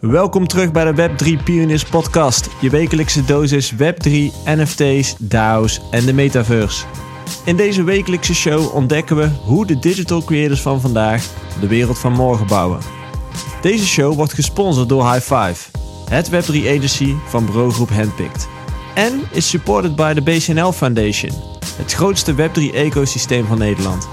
Welkom terug bij de Web3 Pioneers podcast. Je wekelijkse dosis Web3, NFT's, DAO's en de metaverse. In deze wekelijkse show ontdekken we hoe de digital creators van vandaag de wereld van morgen bouwen. Deze show wordt gesponsord door High Five, het Web3 agency van bureaugroep Handpicked. En is supported by de BCNL Foundation, het grootste Web3 ecosysteem van Nederland.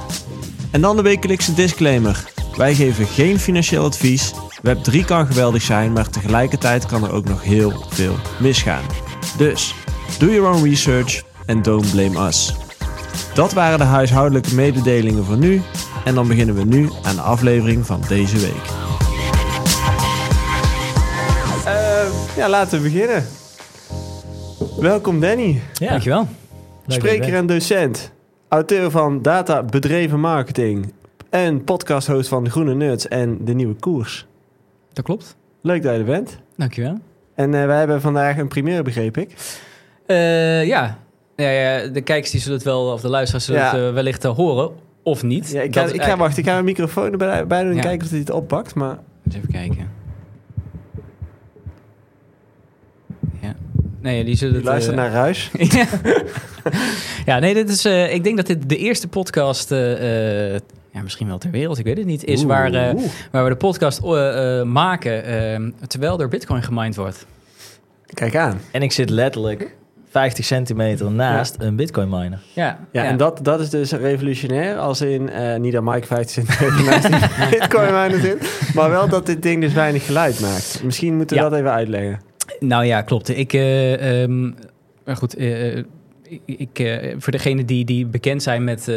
En dan de wekelijkse disclaimer. Wij geven geen financieel advies. Web3 kan geweldig zijn, maar tegelijkertijd kan er ook nog heel veel misgaan. Dus, do your own research and don't blame us. Dat waren de huishoudelijke mededelingen voor nu. En dan beginnen we nu aan de aflevering van deze week. Uh, ja, laten we beginnen. Welkom Danny. Ja. Dankjewel. Spreker en docent. Auteur van Data Bedreven Marketing. En podcasthost van De Groene Nerds en De Nieuwe Koers. Dat klopt. Leuk dat je er bent. Dankjewel. En uh, wij hebben vandaag een primeur, begreep ik. Uh, ja. Ja, ja, de kijkers die zullen het wel, of de luisteraars zullen het uh, wellicht horen, of niet. Ja, ik, ga, ik ga wachten, ik ga mijn microfoon erbij doen en ja. kijken of hij het oppakt. Maar... Eens even kijken. Ja. Nee, die zullen het... Luister naar Ruis. ja, nee, dit is, ik denk dat dit de eerste podcast ja, misschien wel ter wereld, ik weet het niet, is waar, uh, waar we de podcast uh, maken terwijl er bitcoin gemined wordt. Kijk aan. En ik zit letterlijk 50 centimeter naast een bitcoin miner. Ja, ja, en dat, dat is dus revolutionair. Als in, niet dat Mike 50 centimeter naast een bitcoin miner zit. Maar wel dat dit ding dus weinig geluid maakt. Misschien moeten we dat even uitleggen. Nou ja, klopt. Ik, um, maar goed, ik, uh, voor degenen die, die bekend zijn met, uh,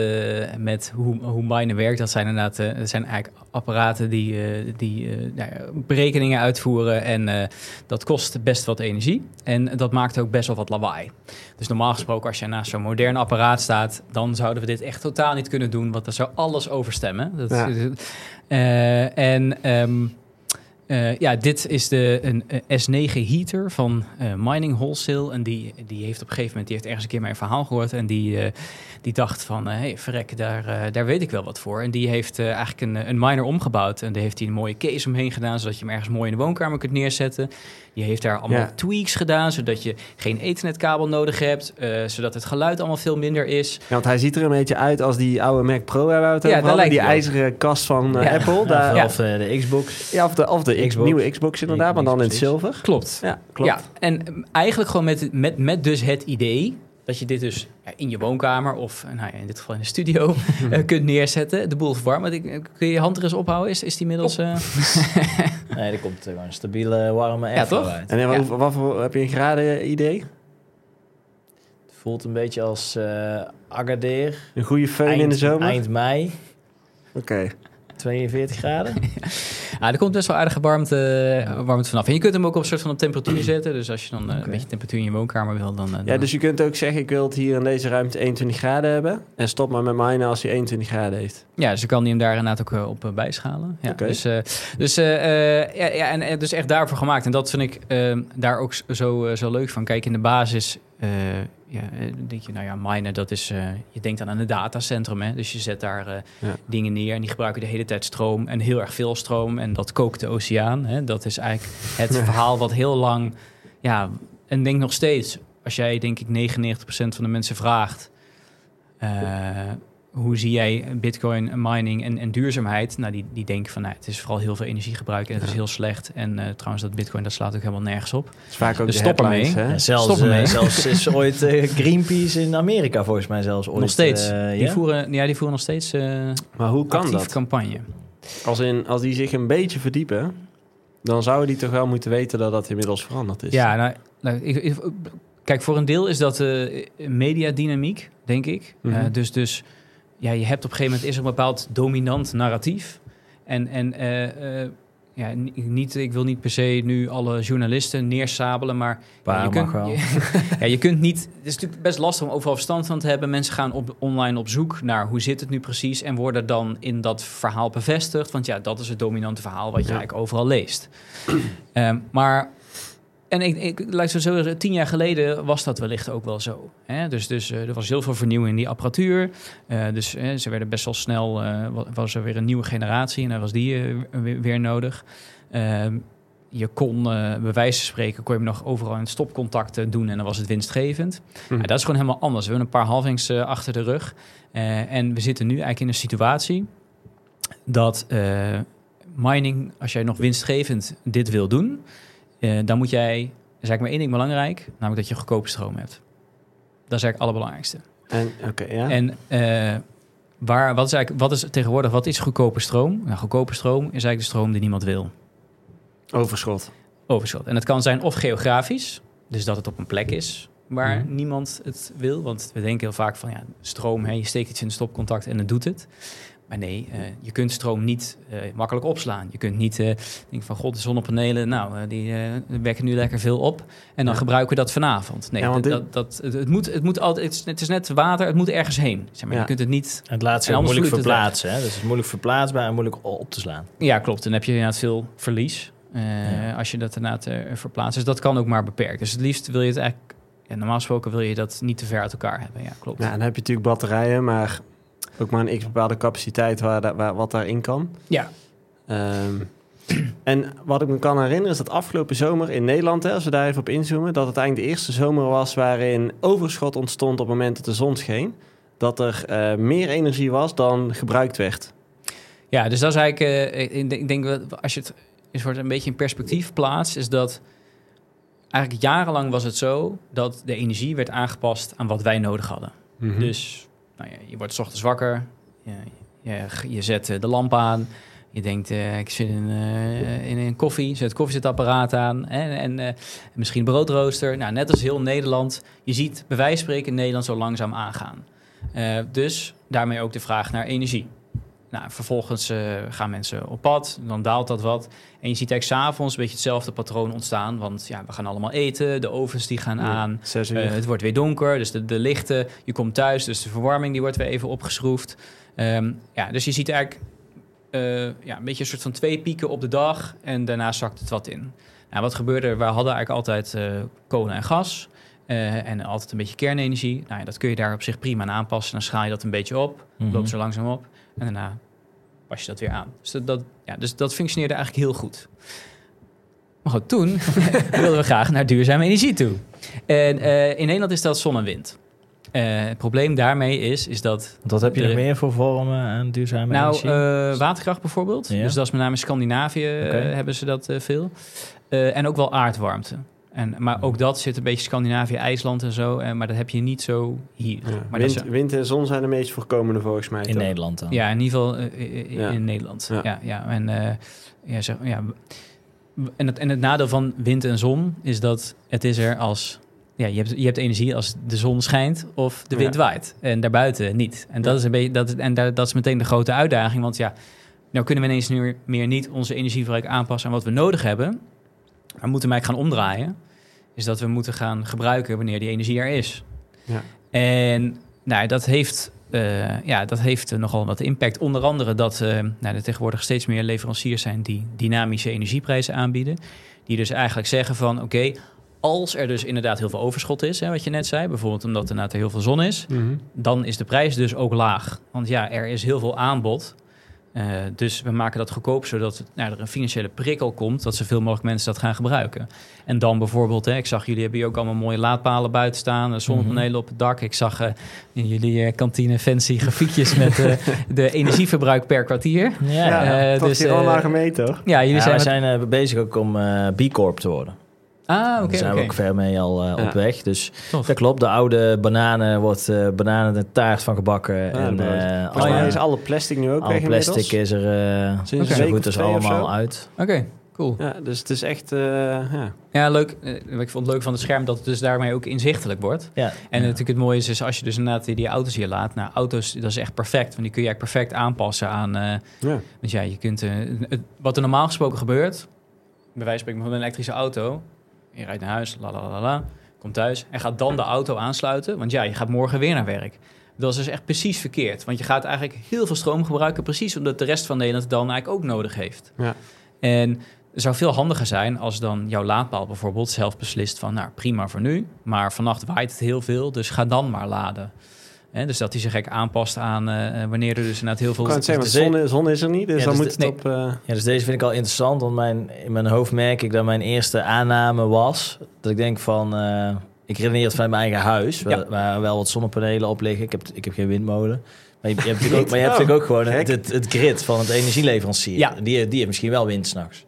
met hoe, hoe minen werkt, dat zijn inderdaad uh, dat zijn eigenlijk apparaten die, die nou berekeningen uitvoeren. En dat kost best wat energie. En dat maakt ook best wel wat lawaai. Dus normaal gesproken, als je naast zo'n modern apparaat staat, dan zouden we dit echt totaal niet kunnen doen, want dat zou alles overstemmen. Dat, ja. en. Um, uh, ja, dit is de, een, S9 heater van uh, Mining Wholesale. En die, die heeft op een gegeven moment die heeft ergens een keer mijn verhaal gehoord. En die, die dacht van, hé, hey, verrek, daar, daar weet ik wel wat voor. En die heeft eigenlijk een, een miner omgebouwd. En daar heeft hij een mooie case omheen gedaan, zodat je hem ergens mooi in de woonkamer kunt neerzetten. Je heeft daar allemaal ja. tweaks gedaan, zodat je geen ethernetkabel nodig hebt. zodat het geluid allemaal veel minder is. Ja, want hij ziet er een beetje uit als die oude Mac Pro waar we het over ja, hadden. Die ijzeren kast van ja. Apple. Daar, of de Xbox. Ja, of de, of de Xbox. nieuwe Xbox inderdaad, maar dan in het zilver. Klopt. Ja, klopt. Ja, en eigenlijk gewoon met, met, met dus het idee dat je dit dus in je woonkamer of nou ja, in dit geval in de studio uh, kunt neerzetten. De boel verwarmen. Kun je je hand er eens ophouden? Is, is die inmiddels... Uh... nee, er komt gewoon een stabiele, warme ja, toch? uit. En ja. wat, wat voor, heb je een graden idee? Het voelt een beetje als uh, Agadir. Een goede feun in de zomer? Eind mei. Oké. Okay. 42 graden. ja, er komt best wel aardige warmte, warmte vanaf. En je kunt hem ook op een soort van op temperatuur zetten. Dus als je dan uh, okay. een beetje temperatuur in je woonkamer wil, dan... Uh, ja, dus je kunt ook zeggen, ik wil het hier in deze ruimte 21 graden hebben. En stop maar met mine als hij 21 graden heeft. Ja, dus dan kan hij hem daar inderdaad ook uh, op bijschalen. Ja, okay. Dus, dus, ja, ja, en, en dus echt daarvoor gemaakt. En dat vind ik daar ook zo, zo leuk van. Kijk, in de basis ja, denk je, nou ja, minen, dat is, uh, je denkt dan aan een datacentrum. Hè? Dus je zet daar uh, ja. dingen neer en die gebruiken de hele tijd stroom en heel erg veel stroom. En dat kookt de oceaan. Hè? Dat is eigenlijk het verhaal wat heel lang, ja, en denk nog steeds, als jij denk ik 99% van de mensen vraagt, uh, hoe zie jij bitcoin, mining en, en duurzaamheid? Nou, die, die denken van, nou, het is vooral heel veel energiegebruik en het is heel slecht. En uh, trouwens, dat bitcoin, dat slaat ook helemaal nergens op. is vaak ook dus de stop ermee. Hè? Zelfs, stop ermee. Uh, zelfs is ooit uh, Greenpeace in Amerika volgens mij zelfs ooit. Nog steeds. die, ja? Voeren, ja, die voeren nog steeds maar hoe kan dat? campagne. Als, in, als die zich een beetje verdiepen, dan zouden die toch wel moeten weten dat dat inmiddels veranderd is. Ja, nou, nou ik, ik, kijk, voor een deel is dat mediadynamiek, denk ik. Mm -hmm. dus, dus ja, je hebt op een gegeven moment is er een bepaald dominant narratief. En, en uh, uh, ja, niet, ik wil niet per se nu alle journalisten neersabelen, maar ja, je, kunt. Je, ja, je kunt niet. Het is natuurlijk best lastig om overal verstand van te hebben. Mensen gaan op, online op zoek naar hoe zit het nu precies en worden dan in dat verhaal bevestigd. Want ja, dat is het dominante verhaal wat je ja. eigenlijk overal leest. um, maar en ik, ik lijkt zo zeggen, tien jaar geleden was dat wellicht ook wel zo. Hè? Dus, dus uh, er was heel veel vernieuwing in die apparatuur. Uh, dus uh, ze werden best wel snel, was er weer een nieuwe generatie en daar was die weer, weer, nodig. Ehm, je kon, eh, bij wijze van spreken, kon je nog overal in stopcontacten doen en dan was het winstgevend. Hm. Ja, dat is gewoon helemaal anders. We hebben een paar halvings eh, achter de rug. Eh, en we zitten nu eigenlijk in een situatie dat eh, mining, als jij nog winstgevend dit wil doen, eh, dan moet jij, er is eigenlijk maar één ding belangrijk, namelijk dat je goedkope stroom hebt. Dat is eigenlijk het allerbelangrijkste. En, oké, ja. En eh, waar, wat is eigenlijk, wat is tegenwoordig, wat is goedkope stroom? Nou, goedkope stroom is eigenlijk de stroom die niemand wil. Overschot. Overschot. En het kan zijn of geografisch, dus dat het op een plek is waar Mhm. niemand het wil. Want we denken heel vaak van ja, stroom, hè, je steekt iets in een stopcontact en het doet het. Maar nee, eh, je kunt stroom niet eh, makkelijk opslaan. Je kunt niet eh denken van god, de zonnepanelen, nou, eh, die eh, wekken nu lekker veel op. En dan Ja. gebruiken we dat vanavond. Nee, Ja, want dat, dat, het, het moet, het moet altijd, het is, het is net water, het moet ergens heen. Zeg maar, Ja. Je kunt het niet Het laat zich moeilijk het verplaatsen. Hè? Dus het is moeilijk verplaatsbaar en moeilijk op te slaan. Ja, klopt. Dan heb je inderdaad veel verlies eh, Ja. als je dat inderdaad verplaatst. Dus dat kan ook maar beperkt. Dus het liefst wil je het eigenlijk... Ja, normaal gesproken wil je dat niet te ver uit elkaar hebben. Ja, klopt. Ja, en dan heb je natuurlijk batterijen, maar ook maar een x bepaalde capaciteit waar, da- waar, wat daarin kan. Ja. Ehm, en wat ik me kan herinneren is dat afgelopen zomer in Nederland, hè, als we daar even op inzoomen, dat het eigenlijk de eerste zomer was waarin overschot ontstond op het moment dat de zon scheen. Dat er eh, meer energie was dan gebruikt werd. Ja, dus dat is eigenlijk... eh, ik, denk- ik denk dat als je het een soort een beetje in perspectief plaatst... is dat eigenlijk jarenlang was het zo... dat de energie werd aangepast aan wat wij nodig hadden. Mhm. Dus nou ja, je wordt ochtends wakker, je, je, je zet eh, de lamp aan, je denkt, eh, ik zit in, eh, in een koffie, zet het koffiezetapparaat aan en, en misschien broodrooster. Nou, net als heel Nederland, je ziet bij wijze spreken Nederland zo langzaam aangaan. Dus daarmee ook de vraag naar energie. Nou, vervolgens eh, gaan mensen op pad, dan daalt dat wat. En je ziet eigenlijk s'avonds een beetje hetzelfde patroon ontstaan. Want ja, we gaan allemaal eten, de ovens die gaan Ja, aan. Eh, het wordt weer donker, dus de, de lichten. Je komt thuis, dus de verwarming die wordt weer even opgeschroefd. Ehm, ja, dus je ziet eigenlijk eh, ja, een beetje een soort van twee pieken op de dag en daarna zakt het wat in. Nou, wat gebeurde er? We hadden eigenlijk altijd kolen en gas en altijd een beetje kernenergie. Nou, ja, dat kun je daar op zich prima aan aanpassen. Dan schaal je dat een beetje op, Mhm. loopt zo langzaam op en daarna pas je dat weer aan. Dus dat, ja, dus dat functioneerde eigenlijk heel goed. Maar goed, toen wilden we graag naar duurzame energie toe. En eh, in Nederland is dat zon en wind. Eh, het probleem daarmee is, is dat... Wat heb je nog de- meer voor vormen aan duurzame Nou, energie? eh, waterkracht bijvoorbeeld. Ja. Dus dat is met name in Scandinavië hebben ze dat veel. En ook wel aardwarmte. En, maar ook dat zit een beetje Scandinavië, IJsland en zo. eh, maar dat heb je niet zo hier. Ja, Maar dat wind, is- wind en zon zijn de meest voorkomende volgens mij. in toch? Nederland dan? Ja, in ieder geval eh, eh, Ja. in Nederland. Ja. Ja, ja, En, eh, ja, zeg, ja, en, het, en het nadeel van wind en zon is dat het is er als... Ja, je hebt, je hebt energie als de zon schijnt of de wind Ja. waait. En daarbuiten niet. En, dat, is, een beetje, dat, en daar, dat is meteen de grote uitdaging. Want ja, nou kunnen we ineens nu meer niet onze energieverbruik aanpassen aan wat we nodig hebben. Maar moeten wij gaan omdraaien. Is dat we moeten gaan gebruiken wanneer die energie er is. Ja. En nou, dat heeft, eh, ja, dat heeft eh, nogal wat impact. Onder andere dat eh, nou, er tegenwoordig steeds meer leveranciers zijn die dynamische energieprijzen aanbieden. Die dus eigenlijk zeggen van oké, als er dus inderdaad heel veel overschot is, hè, wat je net zei, bijvoorbeeld omdat er inderdaad heel veel zon is, Mhm. dan is de prijs dus ook laag. Want ja, er is heel veel aanbod. Eh, dus we maken dat goedkoop, zodat nou, er een financiële prikkel komt... dat zoveel mogelijk mensen dat gaan gebruiken. En dan bijvoorbeeld, hè, ik zag jullie hebben hier ook allemaal mooie laadpalen buiten staan... eh, zonnepanelen op het dak. Ik zag eh, in jullie eh, kantine fancy grafiekjes met eh, de energieverbruik per kwartier. Ja, dat dus, is hier allemaal gemeten hoor. Ja, jullie Ja, zijn... we met- zijn bezig ook om eh, B Corp te worden. Ah, oké, Daar zijn we ook ver mee al eh, Ja. op weg. Dus Tof. dat klopt. De oude bananen wordt eh bananen de taart van gebakken. Ja, en eh Volgens mij alle, is alle plastic nu ook alle weg plastic inmiddels. is er eh, Sinds zo goed als allemaal uit. Oké, cool. Ja, dus het is echt... eh, ja. Ja, leuk. Ik vond het leuk van het scherm dat het dus daarmee ook inzichtelijk wordt. Ja. En ja. natuurlijk het mooie is, is als je dus inderdaad die, die auto's hier laat. Nou, auto's, dat is echt perfect. Want die kun je eigenlijk perfect aanpassen aan... eh, ja. want ja, je kunt... eh, het- wat er normaal gesproken gebeurt... Bij wijze van spreken met een elektrische auto. Je rijdt naar huis, la la la la. Komt thuis en gaat dan de auto aansluiten. Want ja, je gaat morgen weer naar werk. Dat is dus echt precies verkeerd. Want je gaat eigenlijk heel veel stroom gebruiken... precies omdat de rest van Nederland het dan eigenlijk ook nodig heeft. Ja. En het zou veel handiger zijn als dan jouw laadpaal bijvoorbeeld zelf beslist van... nou, prima voor nu, maar vannacht waait het heel veel, dus ga dan maar laden. Hè, dus dat hij zich gek aanpast aan eh, wanneer er dus inderdaad heel veel... Ik kan het zeggen, de zon, zon is er niet, dus Ja, dan dus moet de- het op... eh, Ja, dus deze vind ik al interessant, want mijn, in mijn hoofd merk ik dat mijn eerste aanname was dat ik denk van, eh, ik redeneer het vanuit mijn eigen huis, waar, Ja. waar wel wat zonnepanelen op liggen. Ik heb, ik heb geen windmolen. Maar je, je hebt natuurlijk ook, maar je hebt natuurlijk ook gewoon het, het, het grid van het energieleverancier. Ja. Die, die heeft misschien wel wind s'nachts.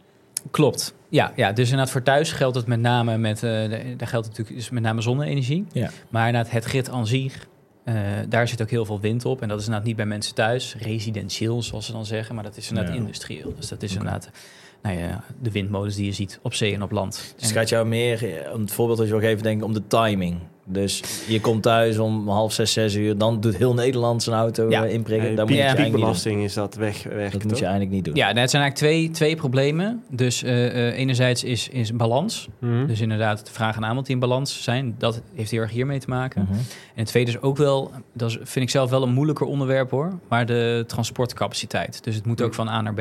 Klopt. Ja, ja, dus inderdaad voor thuis geldt het met name met, eh, de- daar geldt het natuurlijk dus met name zonne-energie. Ja. Maar inderdaad het grid aan zich, eh, daar zit ook heel veel wind op. En dat is inderdaad niet bij mensen thuis, residentieel zoals ze dan zeggen, maar dat is inderdaad Ja. industrieel. Dus dat is inderdaad nou ja, de windmolens die je ziet op zee en op land. Dus En- gaat jou meer, eh, om het voorbeeld dat je wil geven, denk ik om de timing. Dus je komt thuis om half zes, zes uur, dan doet heel Nederland zijn auto Ja. eh, inprikken. moet je eigenlijk niet doen. piekbelasting is dat weg, weg Dat toch? moet je eigenlijk niet doen. Ja, nou, het zijn eigenlijk twee, twee problemen. Dus eh, eh, enerzijds is, is balans. Mhm. Dus inderdaad de vraag en aanbod die in balans zijn. Dat heeft heel erg hiermee te maken. Mhm. En het tweede is ook wel, dat is, vind ik zelf wel een moeilijker onderwerp hoor, maar de transportcapaciteit. Dus het moet ook van A naar B.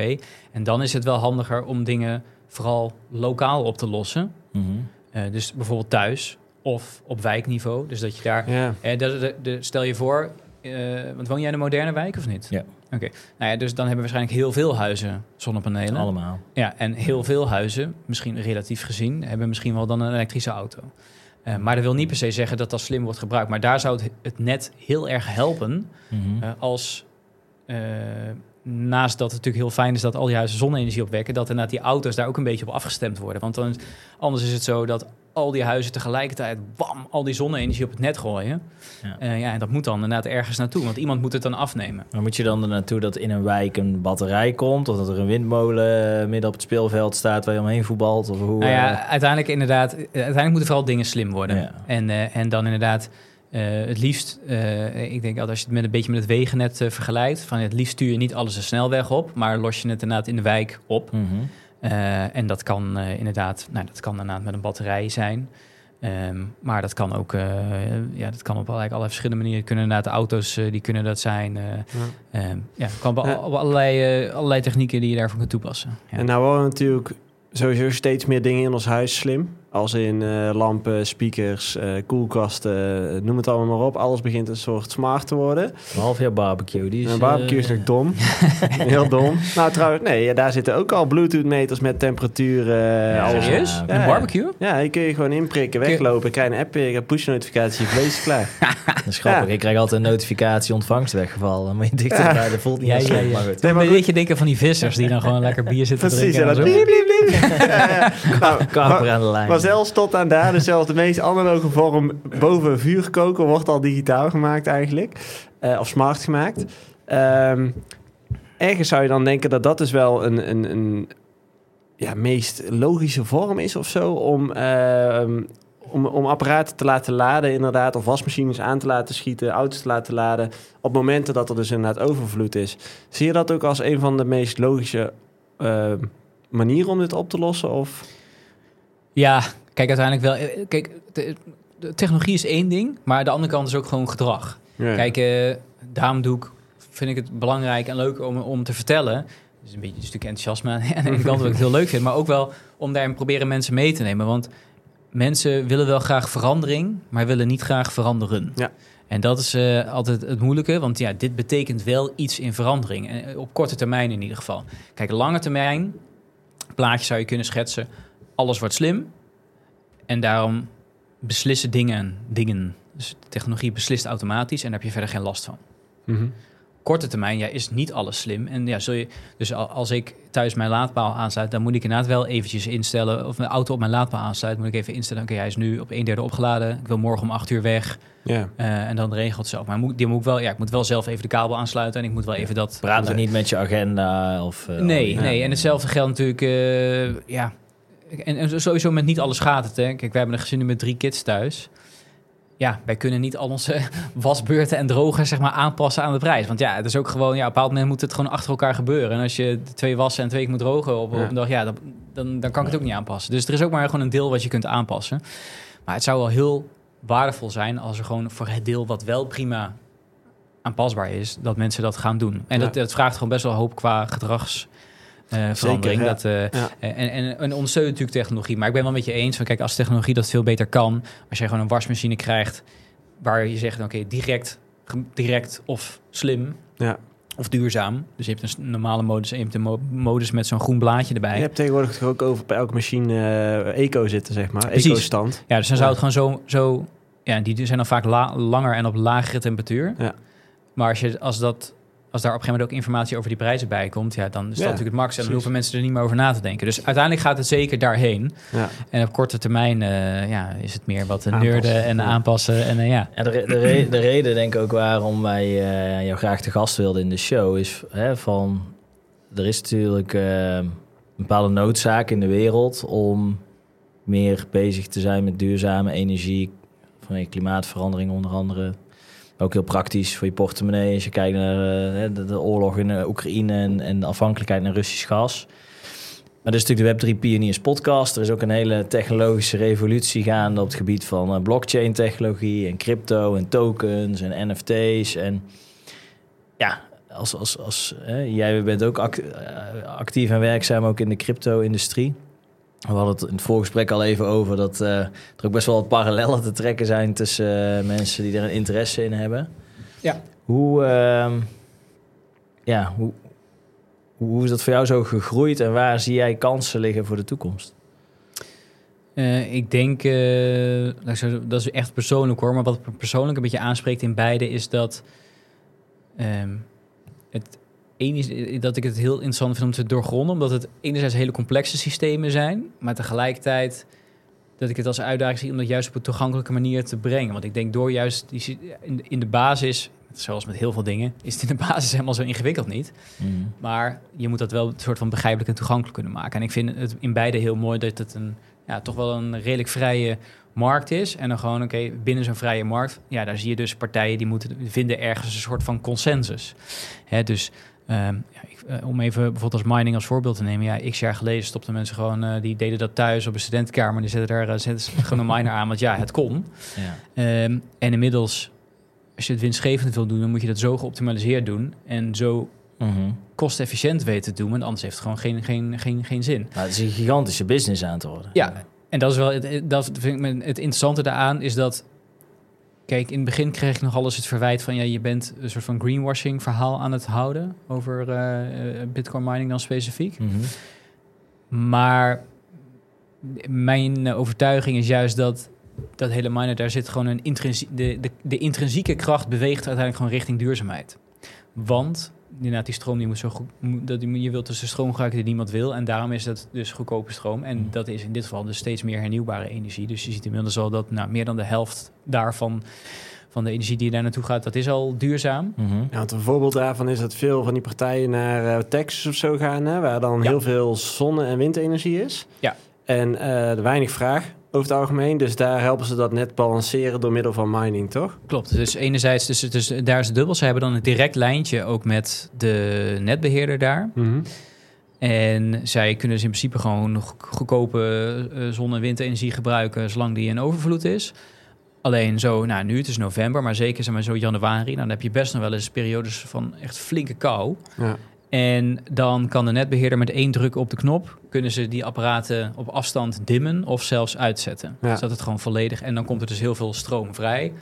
En dan is het wel handiger om dingen vooral lokaal op te lossen. Mhm. Eh, dus bijvoorbeeld thuis of op wijkniveau. Dus dat je daar, Ja. eh, dat- de- stel je voor, eh, want woon jij in een moderne wijk of niet? Ja. Oké, nou ja, dus dan hebben waarschijnlijk heel veel huizen zonnepanelen. Allemaal. Ja, en heel veel huizen, misschien relatief gezien, hebben misschien wel dan een elektrische auto. Eh, maar dat wil niet per se zeggen dat dat slim wordt gebruikt. Maar daar zou het, het net heel erg helpen Mhm. als... eh, naast dat het natuurlijk heel fijn is dat al die huizen zonne-energie opwekken... dat inderdaad die auto's daar ook een beetje op afgestemd worden. Want dan, anders is het zo dat al die huizen tegelijkertijd... bam, al die zonne-energie op het net gooien. Ja. Ja. ja, en dat moet dan inderdaad ergens naartoe. Want iemand moet het dan afnemen. Maar moet je dan er naartoe dat in een wijk een batterij komt? Of dat er een windmolen eh, midden op het speelveld staat waar je omheen voetbalt? Of hoe, Nou ja, eh, uiteindelijk inderdaad, eh, uiteindelijk moeten vooral dingen slim worden. Ja. En, eh, en dan inderdaad, eh, het liefst, eh, ik denk dat als je het met een beetje met het wegennet eh, vergelijkt, van het liefst stuur je niet alles de snelweg op, maar los je het inderdaad in de wijk op. mhm. Eh, en dat kan eh, inderdaad, nou, dat kan inderdaad met een batterij zijn. Ehm, maar dat kan ook, eh, ja, dat kan op allerlei, allerlei verschillende manieren. Kunnen inderdaad auto's, eh, die kunnen dat zijn. eh Ja. ehm, ja, het kan op, allerlei, eh, allerlei technieken die je daarvoor kunt toepassen. Ja. En nou worden natuurlijk sowieso steeds meer dingen in ons huis slim. Als in eh, lampen, speakers, eh, koelkasten, eh, noem het allemaal maar op. Alles begint een soort smart te worden. Behalve jouw barbecue. Die is, Een barbecue is nog dom. Heel dom. Nou trouwens, nee, daar zitten ook al Bluetooth-meters met temperatuur. Ja, alles. Serieus? Ja, Een barbecue? Ja, die kun je gewoon inprikken, je- weglopen, krijg je een app, een push-notificatie, je vlees klaar. Dat is grappig. Ja. Ik krijg altijd een notificatie ontvangst weggevallen. Moet je dichter Ja. bij, dat voelt niet als ja, maar goed. Nee, maar Een goed. beetje denken van die vissers die dan gewoon lekker bier zitten Precies, drinken. en dat bliep, bliep, bliep. Nou, Kaper maar- aan de lijn. Zelfs tot aan daar, dus zelfs de meest analoge vorm boven vuurkoken wordt al digitaal gemaakt eigenlijk. Eh, of smart gemaakt. Ehm, ergens zou je dan denken dat dat dus wel een, een, een ja, meest logische vorm is of zo om, ehm, om, om apparaten te laten laden inderdaad. Of wasmachines aan te laten schieten, auto's te laten laden. Op momenten dat er dus inderdaad overvloed is. Zie je dat ook als een van de meest logische ehm, manieren om dit op te lossen? Of... Ja, kijk, uiteindelijk wel. eh, Kijk, de, de technologie is één ding, maar de andere kant is ook gewoon gedrag. Ja. Kijk, eh, daarom doe ik, vind ik het belangrijk en leuk om, om te vertellen. Is een beetje een stuk enthousiasme aan de ene kant, wat ik heel leuk vind, maar ook wel om daarin proberen mensen mee te nemen. Want mensen willen wel graag verandering, maar willen niet graag veranderen. Ja. En dat is eh, altijd het moeilijke, want ja, dit betekent wel iets in verandering. En eh, op korte termijn in ieder geval. Kijk, lange termijn, plaatje zou je kunnen schetsen, alles wordt slim. En daarom beslissen dingen, dingen. Dus de technologie beslist automatisch en daar heb je verder geen last van. Mhm. Korte termijn, ja, is niet alles slim. En ja, zul je, dus al- als ik thuis mijn laadpaal aansluit, dan moet ik inderdaad wel eventjes instellen, of mijn auto op mijn laadpaal aansluit, moet ik even instellen, oké, hij is nu op een derde opgeladen, ik wil morgen om acht uur weg, Ja. eh, en dan regelt het zelf. Maar moet, die moet ik wel, ja, ik moet wel zelf even de kabel aansluiten en ik moet wel even dat... Praat er niet met je agenda of... eh, Nee, ja. nee. En hetzelfde geldt natuurlijk, eh, ja. En, en sowieso met niet alles gaat het, hè. Kijk, wij hebben een gezin met drie kids thuis. Ja, wij kunnen niet al onze wasbeurten en drogers zeg maar aanpassen aan de prijs. Want ja, het is ook gewoon, ja, op een bepaald moment moet het gewoon achter elkaar gebeuren. En als je twee wassen en twee keer moet drogen op, op een dag, ja, dan, dan, dan kan ik het ook niet aanpassen. Dus er is ook maar gewoon een deel wat je kunt aanpassen. Maar het zou wel heel waardevol zijn als er gewoon voor het deel wat wel prima aanpasbaar is, dat mensen dat gaan doen. En Ja. dat, dat vraagt gewoon best wel hoop qua gedrags. Eh, verandering. ja. Dat, eh, Ja. en, en, en ondersteunt natuurlijk technologie. Maar ik ben wel met je eens van, kijk, als technologie dat veel beter kan, als jij gewoon een wasmachine krijgt waar je zegt, oké, direct direct of slim Ja. of duurzaam. Dus je hebt een normale modus en je hebt een mo- modus met zo'n groen blaadje erbij. Je hebt tegenwoordig ook over bij elke machine eh, eco zitten, zeg maar. Eco-stand. Ja, dus dan zou het gewoon zo... zo ja, die zijn dan vaak la- langer en op lagere temperatuur. Ja. Maar als, je, als, dat, als daar op een gegeven moment ook informatie over die prijzen bij komt... Ja, dan is dat Ja, natuurlijk het max. En dan precies. hoeven mensen er niet meer over na te denken. Dus uiteindelijk gaat het zeker daarheen. Ja. En op korte termijn eh, ja, is het meer wat Aanpassen. nerden en Ja. aanpassen. En eh, ja, Ja, de, re- de, re- de reden denk ik ook waarom wij eh, jou graag te gast wilden in de show is hè, van er is natuurlijk een bepaalde noodzaak in de wereld om meer bezig te zijn met duurzame energie vanwege klimaatverandering onder andere. Ook heel praktisch voor je portemonnee als je kijkt naar eh, de, oorlog in eh, Oekraïne en, en de afhankelijkheid naar Russisch gas. Maar dit is natuurlijk de Web3 Pioniers podcast. Er is ook een hele technologische revolutie gaande op het gebied van eh, blockchain technologie en crypto en tokens en NFT's. En ja, als, als, als, hè, jij bent ook act- actief en werkzaam ook in de crypto-industrie. We hadden het in het voorgesprek al even over dat eh, er ook best wel wat parallellen te trekken zijn tussen eh, mensen die er een interesse in hebben. Ja. Hoe, ehm, ja, hoe, hoe is dat voor jou zo gegroeid en waar zie jij kansen liggen voor de toekomst? Eh, ik denk, eh, zo- dat is echt persoonlijk hoor, maar wat me persoonlijk een beetje aanspreekt in beide is dat ehm, het ene is dat ik het heel interessant vind om te doorgronden, omdat het enerzijds hele complexe systemen zijn, maar tegelijkertijd dat ik het als uitdaging zie om dat juist op een toegankelijke manier te brengen. Want ik denk door juist die, in, de- in de basis, zoals met heel veel dingen, is het in de basis helemaal zo ingewikkeld niet. Maar je moet dat wel een soort van begrijpelijk en toegankelijk kunnen maken. En ik vind het in beide heel mooi dat het een, ja, toch wel een redelijk vrije markt is. En dan gewoon, oké, binnen zo'n vrije markt, ja, daar zie je dus partijen die moeten vinden ergens een soort van consensus. Hè, dus ehm, ja, ik, eh, om even bijvoorbeeld als mining als voorbeeld te nemen. Ja, x jaar geleden stopten mensen gewoon, eh, die deden dat thuis op een studentenkamer. Die zetten daar eh, zetten ze gewoon een miner aan, want ja, het kon. Ja. Ehm, en inmiddels, als je het winstgevend wil doen, dan moet je dat zo geoptimaliseerd doen. En zo Mhm. kostefficiënt weten te doen, want anders heeft het gewoon geen, geen, geen, geen zin. Nou, het is een gigantische business aan te worden. Ja, en dat is wel het, dat vind ik het interessante daaraan is dat. Kijk, in het begin kreeg ik nog alles het verwijt van ja, je bent een soort van greenwashing verhaal aan het houden over eh, eh, Bitcoin mining dan specifiek. Mhm. Maar mijn eh, overtuiging is juist dat dat hele miner, daar zit gewoon een intrinsie de, de, de intrinsieke kracht beweegt uiteindelijk gewoon richting duurzaamheid. Want inderdaad, die stroom die moet zo goed, dat, die- je wilt dus de stroom gebruiken die niemand wil. En daarom is dat dus goedkope stroom. En dat is in dit geval dus steeds meer hernieuwbare energie. Dus je ziet inmiddels al dat nou, meer dan de helft daarvan, van de energie die daar naartoe gaat, dat is al duurzaam. Ja, want een voorbeeld daarvan is dat veel van die partijen naar eh, Texas of zo gaan, hè, waar dan Ja. heel veel zonne- en windenergie is. Ja. En eh, er weinig vraag over het algemeen. Dus daar helpen ze dat net balanceren door middel van mining, toch? Klopt. Dus enerzijds, dus, dus daar is het dubbel. Ze hebben dan een direct lijntje ook met de netbeheerder daar. En zij kunnen dus in principe gewoon go- goedkope eh, zon- en windenergie gebruiken zolang die in overvloed is. Alleen zo, nou nu het is november, maar zeker zeg maar zo januari, nou, dan heb je best nog wel eens periodes van echt flinke kou. Ja. En dan kan de netbeheerder met één druk op de knop, kunnen ze die apparaten op afstand dimmen of zelfs uitzetten. Ja. Zodat het gewoon volledig, en dan komt er dus heel veel stroom vrij.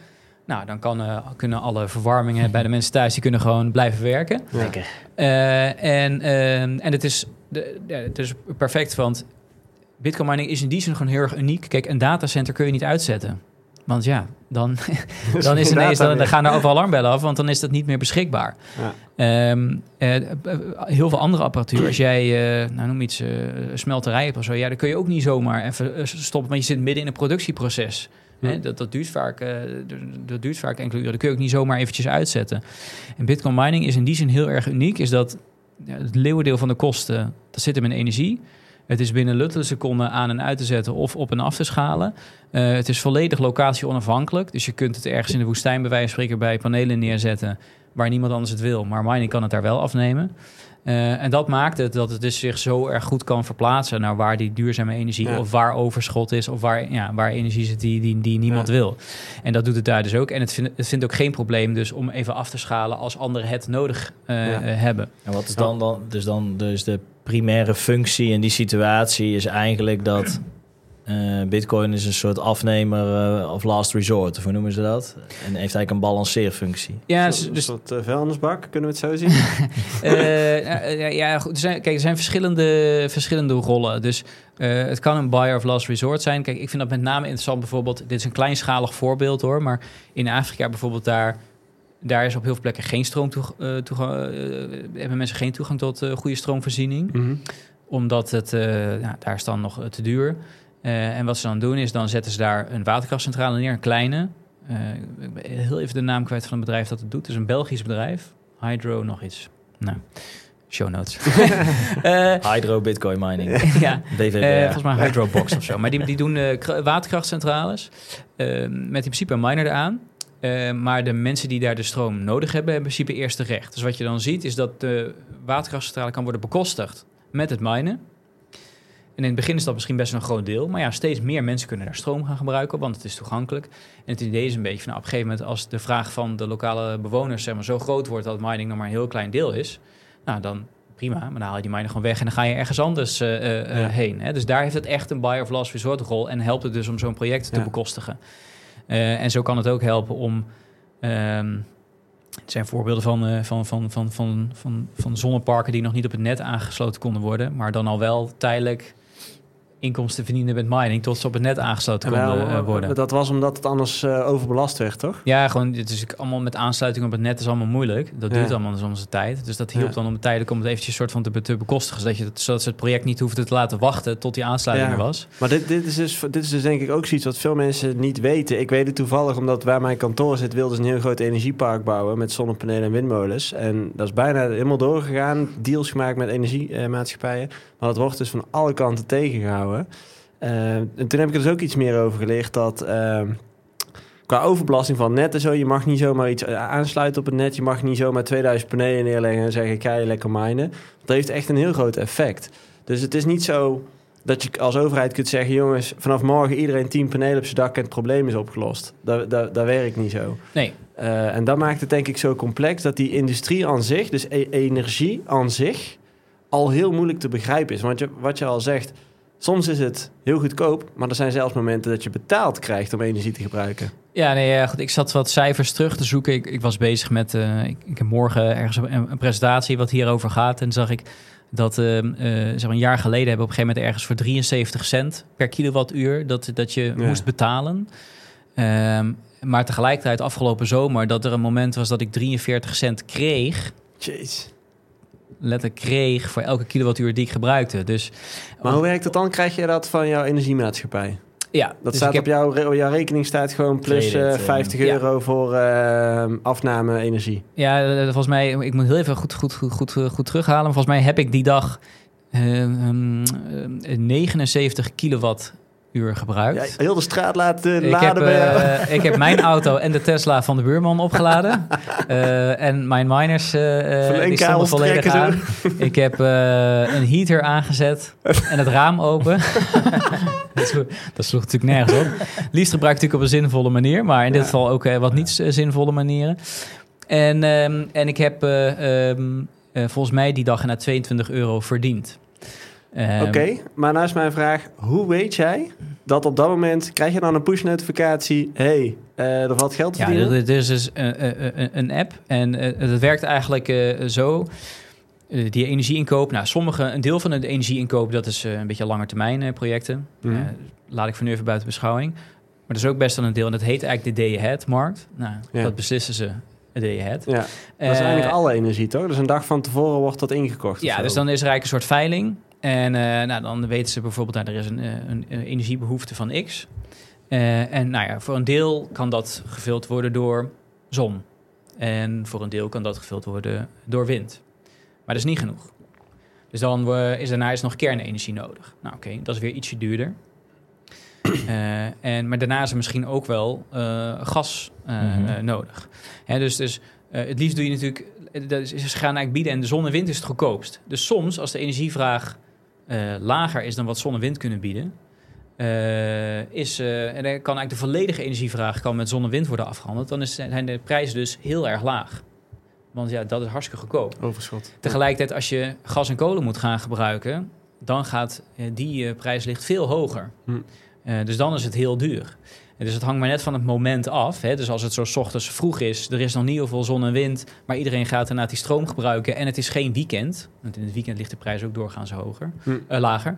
Nou, dan kan, eh, kunnen alle verwarmingen bij de mensen thuis, die kunnen gewoon blijven werken. Lekker. Eh, en, ehm, en het is, de, ja, het is perfect, want Bitcoin mining is in die zin gewoon heel erg uniek. Kijk, een datacenter kun je niet uitzetten. Want ja, dan, dan, is ineens, dan, dan gaan er overal alarmbellen af, want dan is dat niet meer beschikbaar. Ja. Ehm, eh, heel veel andere apparatuur, als jij, eh, nou noem iets, eh smelterij hebt of zo, ja, dan kun je ook niet zomaar even stoppen, want je zit midden in een productieproces. Hè, dat, dat, duurt vaak, dat- duurt vaak enkele uren. Dat kun je ook niet zomaar eventjes uitzetten. En Bitcoin mining is in die zin heel erg uniek. Is dat ja, het leeuwendeel van de kosten, dat zit hem in energie. Het is binnen luttele seconden aan en uit te zetten of op en af te schalen. Eh, het is volledig locatie onafhankelijk. Dus je kunt het ergens in de woestijn bij wijze van spreken bij panelen neerzetten waar niemand anders het wil. Maar mining kan het daar wel afnemen. Eh, en dat maakt het dat het dus zich zo erg goed kan verplaatsen naar waar die duurzame energie Ja. of waar overschot is of waar, ja, waar energie zit die, die, die niemand Ja. wil. En dat doet het daar dus ook. En het vindt, het vindt ook geen probleem dus om even af te schalen als anderen het nodig Ja. eh, hebben. En wat is dan, dan, dus dan dus de primaire functie in die situatie is eigenlijk dat eh, Bitcoin is een soort afnemer uh, of last resort, of hoe noemen ze dat? En heeft eigenlijk een balanceerfunctie. Ja, dus, een soort uh, vuilnisbak, kunnen we het zo zien? uh, ja, goed. Er zijn, kijk, er zijn verschillende, verschillende rollen. Dus het kan een buyer of last resort zijn. Kijk, ik vind dat met name interessant bijvoorbeeld... Dit is een kleinschalig voorbeeld hoor, maar in Afrika bijvoorbeeld daar... Daar is op heel veel plekken geen stroom toegang, hebben mensen geen toegang tot goede stroomvoorziening. Mm -hmm. Omdat het, nou, daar is dan nog te duur. Uh, en wat ze dan doen is, dan zetten ze daar een waterkrachtcentrale neer, een kleine. Uh, ik ben heel even de naam kwijt van het bedrijf dat het doet. Het is een Belgisch bedrijf. Hydro nog iets. Nou, show notes. uh, Hydro Bitcoin mining. ja, BVB. volgens mij Hydrobox of zo. Maar die, die doen waterkrachtcentrales met in principe een miner eraan. Maar de mensen die daar de stroom nodig hebben, hebben in principe eerste recht. Dus wat je dan ziet, is dat de waterkrachtcentrale kan worden bekostigd met het minen. En in het begin is dat misschien best een groot deel. Maar ja, steeds meer mensen kunnen daar stroom gaan gebruiken, want het is toegankelijk. En het idee is een beetje van, nou, op een gegeven moment, als de vraag van de lokale bewoners zeg maar, zo groot wordt dat mining nog maar een heel klein deel is, nou dan prima, maar dan haal je die miner gewoon weg en dan ga je ergens anders uh, uh, heen. Hè? Dus daar heeft het echt een buyer of last resort rol en helpt het dus om zo'n project te bekostigen. En zo kan het ook helpen om. Ehm, het zijn voorbeelden van, van, van, van, van, van, van zonneparken die nog niet op het net aangesloten konden worden, maar dan al wel tijdelijk inkomsten verdienen met mining tot ze op het net aangesloten konden uh, worden. Dat was omdat het anders uh, overbelast werd, toch? Ja, gewoon het is allemaal met aansluiting op het net is allemaal moeilijk. Dat duurt allemaal soms een tijd. Dus dat hielp ja. dan om tijdelijk om het eventjes soort van te, te bekostigen, zodat, je het, zodat ze het project niet hoefden te laten wachten tot die aansluiting er was. Maar dit, dit, is dus, dit is dus denk ik ook zoiets wat veel mensen niet weten. Ik weet het toevallig omdat waar mijn kantoor zit, wilden ze een heel groot energiepark bouwen met zonnepanelen en windmolens. En dat is bijna helemaal doorgegaan. Deals gemaakt met energiemaatschappijen. Maar dat wordt dus van alle kanten tegengehouden. Uh, en toen heb ik er dus ook iets meer over geleerd dat uh, qua overbelasting van net en zo, je mag niet zomaar iets aansluiten op het net. Je mag niet zomaar 2000 panelen neerleggen en zeggen: je lekker minen. Dat heeft echt een heel groot effect. Dus het is niet zo dat je als overheid kunt zeggen: jongens, vanaf morgen iedereen 10 panelen op zijn dak en het probleem is opgelost. Dat, dat, dat werkt niet zo. Nee. Uh, en dat maakt het denk ik zo complex dat die industrie aan zich, dus e energie aan zich, al heel moeilijk te begrijpen is. Want je, wat je al zegt, soms is het heel goedkoop, maar er zijn zelfs momenten dat je betaald krijgt om energie te gebruiken. Ja, nee, goed. Ik zat wat cijfers terug te zoeken. Ik, ik was bezig met, uh, ik, ik, heb morgen ergens een, een, presentatie wat hierover gaat. En zag ik dat uh, uh, zeg maar een jaar geleden hebben we op een gegeven moment ergens voor 73 cent per kilowattuur dat, dat je ja. moest betalen. Um, maar tegelijkertijd afgelopen zomer dat er een moment was dat ik 43 cent kreeg. Jeez letterlijk kreeg voor elke kilowattuur die ik gebruikte. Dus, maar hoe werkt dat dan? Krijg je dat van jouw energiemaatschappij? Ja, dat dus staat op jouw, jouw rekening staat gewoon plus uh, 50 euro ja. voor uh, afname energie. Ja, volgens mij, ik moet heel even goed, goed, goed, goed, goed terughalen. Maar volgens mij heb ik die dag um, 79 kilowatt uur gebruikt. Ja, heel de straat laten ik laden heb, uh, ik heb mijn auto en de Tesla van de buurman opgeladen. uh, en mijn miners uh, die stonden volledig aan. ik heb een heater aangezet en het raam open. dat, sloeg, dat, sloeg, natuurlijk nergens op. Liefst gebruik ik natuurlijk op een zinvolle manier, maar in dit geval ook wat niet zinvolle manieren. En, um, en ik heb um, volgens mij die dag na 22 euro verdiend. Um, Oké, okay, maar nou is mijn vraag: hoe weet jij dat op dat moment krijg je dan een push-notificatie? hey, uh, er valt geld te verdienen? Ja, dit is dus een, app en het werkt eigenlijk uh, zo. die energieinkoop, nou, sommige, een deel van de energieinkoop, dat is een beetje lange termijn projecten. Mm -hmm. laat ik voor nu even buiten beschouwing. Maar er is ook best wel een deel, en dat heet eigenlijk de day-ahead-markt. Nou, ja. dat beslissen ze day-ahead. Ja, dat is eigenlijk alle energie, toch? Dus een dag van tevoren wordt dat ingekocht. Ja, dus dan is er eigenlijk een soort veiling. En uh, nou, dan weten ze bijvoorbeeld, dat nou, er is een, een, een energiebehoefte van X. En nou ja, voor een deel kan dat gevuld worden door zon. En voor een deel kan dat gevuld worden door wind. Maar dat is niet genoeg. Dus dan is daarna is nog kernenergie nodig. Nou oké, okay, dat is weer ietsje duurder. en, maar daarna is er misschien ook wel gas mm -hmm. nodig. Hè, dus dus het liefst doe je natuurlijk... Dat is, ze gaan eigenlijk bieden en de zon en wind is het goedkoopst. Dus soms, als de energievraag uh, lager is dan wat zon en wind kunnen bieden, uh, is, uh, en dan kan eigenlijk de volledige energievraag kan met zon en wind worden afgehandeld, dan is, zijn de prijzen dus heel erg laag. Want ja, dat is hartstikke goedkoop. Overschot. Tegelijkertijd, als je gas en kolen moet gaan gebruiken, dan gaat die prijs ligt veel hoger. Hm. Eh, dus dan is het heel duur. En dus het hangt maar net van het moment af. Hè? Dus als het zo 's ochtends vroeg is, er is nog niet heel veel zon en wind, maar iedereen gaat daarna die stroom gebruiken en het is geen weekend, want in het weekend ligt de prijs ook doorgaans hoger, Hm. eh, lager.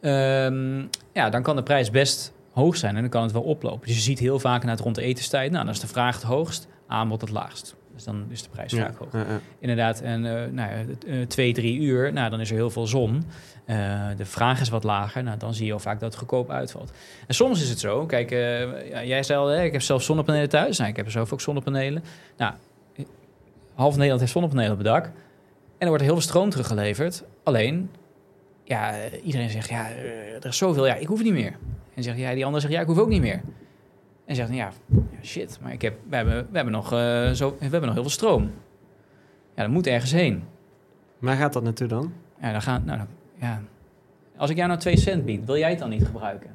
Ehm, ja, dan kan de prijs best hoog zijn en dan kan het wel oplopen. Dus je ziet heel vaak na het rond de etenstijd, nou, dan is de vraag het hoogst, aanbod het laagst. Dus dan is de prijs vaak hoog. Inderdaad, en eh, nou ja, eh, twee, drie uur, nou, dan is er heel veel zon. Eh, de vraag is wat lager, nou, dan zie je al vaak dat het goedkoop uitvalt. En soms is het zo, kijk, ja, jij zei al, hè, ik heb zelf zonnepanelen thuis. Nou, ik heb er zelf ook zonnepanelen. Nou, half Nederland heeft zonnepanelen op het dak. En er wordt heel veel stroom teruggeleverd. Alleen, ja, iedereen zegt, ja, er is zoveel, ja, ik hoef niet meer. En zegt, ja, die ander zegt, ja, ik hoef ook niet meer. En zegt, ja, ja, shit, maar ik heb, we, hebben, we, hebben nog, eh, zo, we hebben nog heel veel stroom. Ja, dat moet ergens heen. Waar gaat dat naartoe dan? Ja, dan gaan, nou, dan- ja. Als ik jou nou 2 cent bied, wil jij het dan niet gebruiken?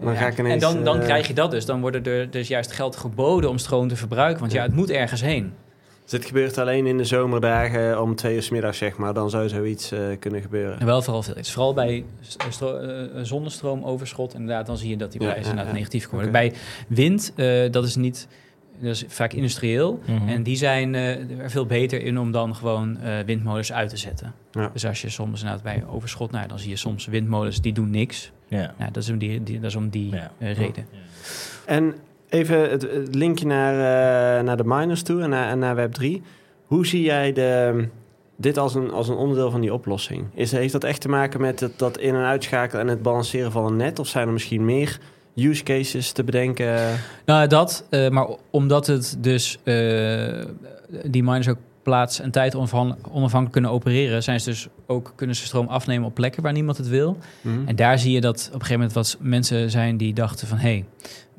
Dan Ja, ga ik ineens, en dan, dan eh, krijg je dat dus. Dan worden er dus juist geld geboden om stroom te verbruiken. Want Ja. het moet ergens heen. Dus dit gebeurt alleen in de zomerdagen om twee uur 's middags, zeg maar. Dan zou zoiets eh, kunnen gebeuren. En wel vooral veel. is. Vooral bij st- stro- eh, zonnestroomoverschot, inderdaad, dan zie je dat die prijzen ja, inderdaad ja. negatief worden. Oké. Bij wind, eh, dat is niet, dat is vaak industrieel. Mhm. En die zijn eh, er veel beter in om dan gewoon eh, windmolens uit te zetten. Ja. Dus als je soms inderdaad bij overschot, nou, dan zie je soms windmolens die doen niks. ja. Nou, dat is om die, die, dat is om die Ja. eh, reden. En even het, het linkje naar, eh, naar de miners toe en naar, en naar Web3. Hoe zie jij de, dit als een, als een onderdeel van die oplossing? Is, heeft dat echt te maken met het, dat in- en uitschakelen en het balanceren van een net? Of zijn er misschien meer use cases te bedenken? Nou, dat, eh, maar omdat het dus eh, die miners ook plaats en tijd onafhan- onafhankelijk kunnen opereren, zijn ze dus ook kunnen ze stroom afnemen op plekken waar niemand het wil. Hm? En daar zie je dat op een gegeven moment wat mensen zijn die dachten van hé, hey,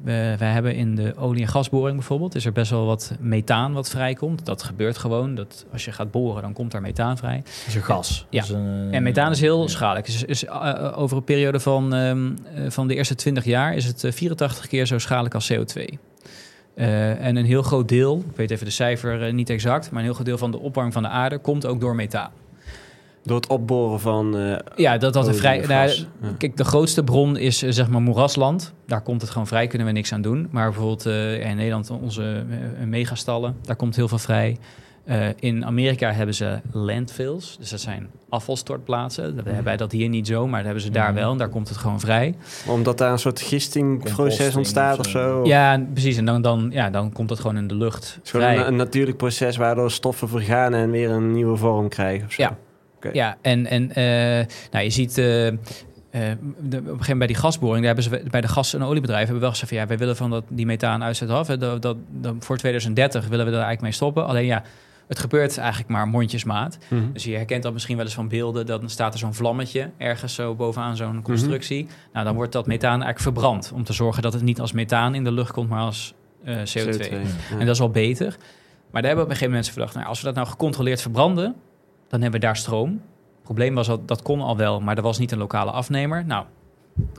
we, wij hebben in de olie- en gasboring bijvoorbeeld, is er best wel wat methaan wat vrijkomt. Dat gebeurt gewoon. Dat als je gaat boren, dan komt daar methaan vrij. is een gas. Ja. Dat is een, En methaan is heel ja. schadelijk. Is, is, eh, over een periode van, ehm, eh, van de eerste 20 jaar is het eh, 84 keer zo schadelijk als CO2. Eh, en een heel groot deel, ik weet even de cijfer eh, niet exact, maar een heel groot deel van de opwarming van de aarde komt ook door methaan. Door het opboren van... eh, Ja, dat dat een vrij. Nou. Ja. Kijk, de grootste bron is eh, zeg maar moerasland. Daar komt het gewoon vrij, kunnen we niks aan doen. Maar bijvoorbeeld eh, in Nederland onze megastallen, daar komt heel veel vrij. Eh, in Amerika hebben ze landfills, dus dat zijn afvalstortplaatsen. Dat hebben wij dat hier niet zo, maar dat hebben ze daar Mhm. wel. En daar komt het gewoon vrij. Omdat daar een soort gistingproces ontstaat of zo. Ja, precies. En dan, dan, ja, dan komt het gewoon in de lucht Het is gewoon vrij. een, een natuurlijk proces waardoor stoffen vergaan en weer een nieuwe vorm krijgen of zo. Ja. Ja, en, en eh, nou, je ziet... eh, eh, de, op een gegeven moment bij die gasboring, daar hebben ze bij de gas- en oliebedrijven hebben wel gezegd van ja, wij willen van dat, die methaan uitzet af. Hè, dat, dat, dat, voor 2030 willen we daar eigenlijk mee stoppen. Alleen ja, het gebeurt eigenlijk maar mondjesmaat. Mhm. Dus je herkent dat misschien wel eens van beelden. Dan staat er zo'n vlammetje ergens zo bovenaan zo'n constructie. Nou, dan wordt dat methaan eigenlijk verbrand. Om te zorgen dat het niet als methaan in de lucht komt, maar als eh, CO2. ja. En dat is al beter. Maar daar hebben op een gegeven moment mensen verdacht... Nou, als we dat nou gecontroleerd verbranden, dan hebben we daar stroom. Het probleem was dat dat kon al wel, maar er was niet een lokale afnemer. Nou,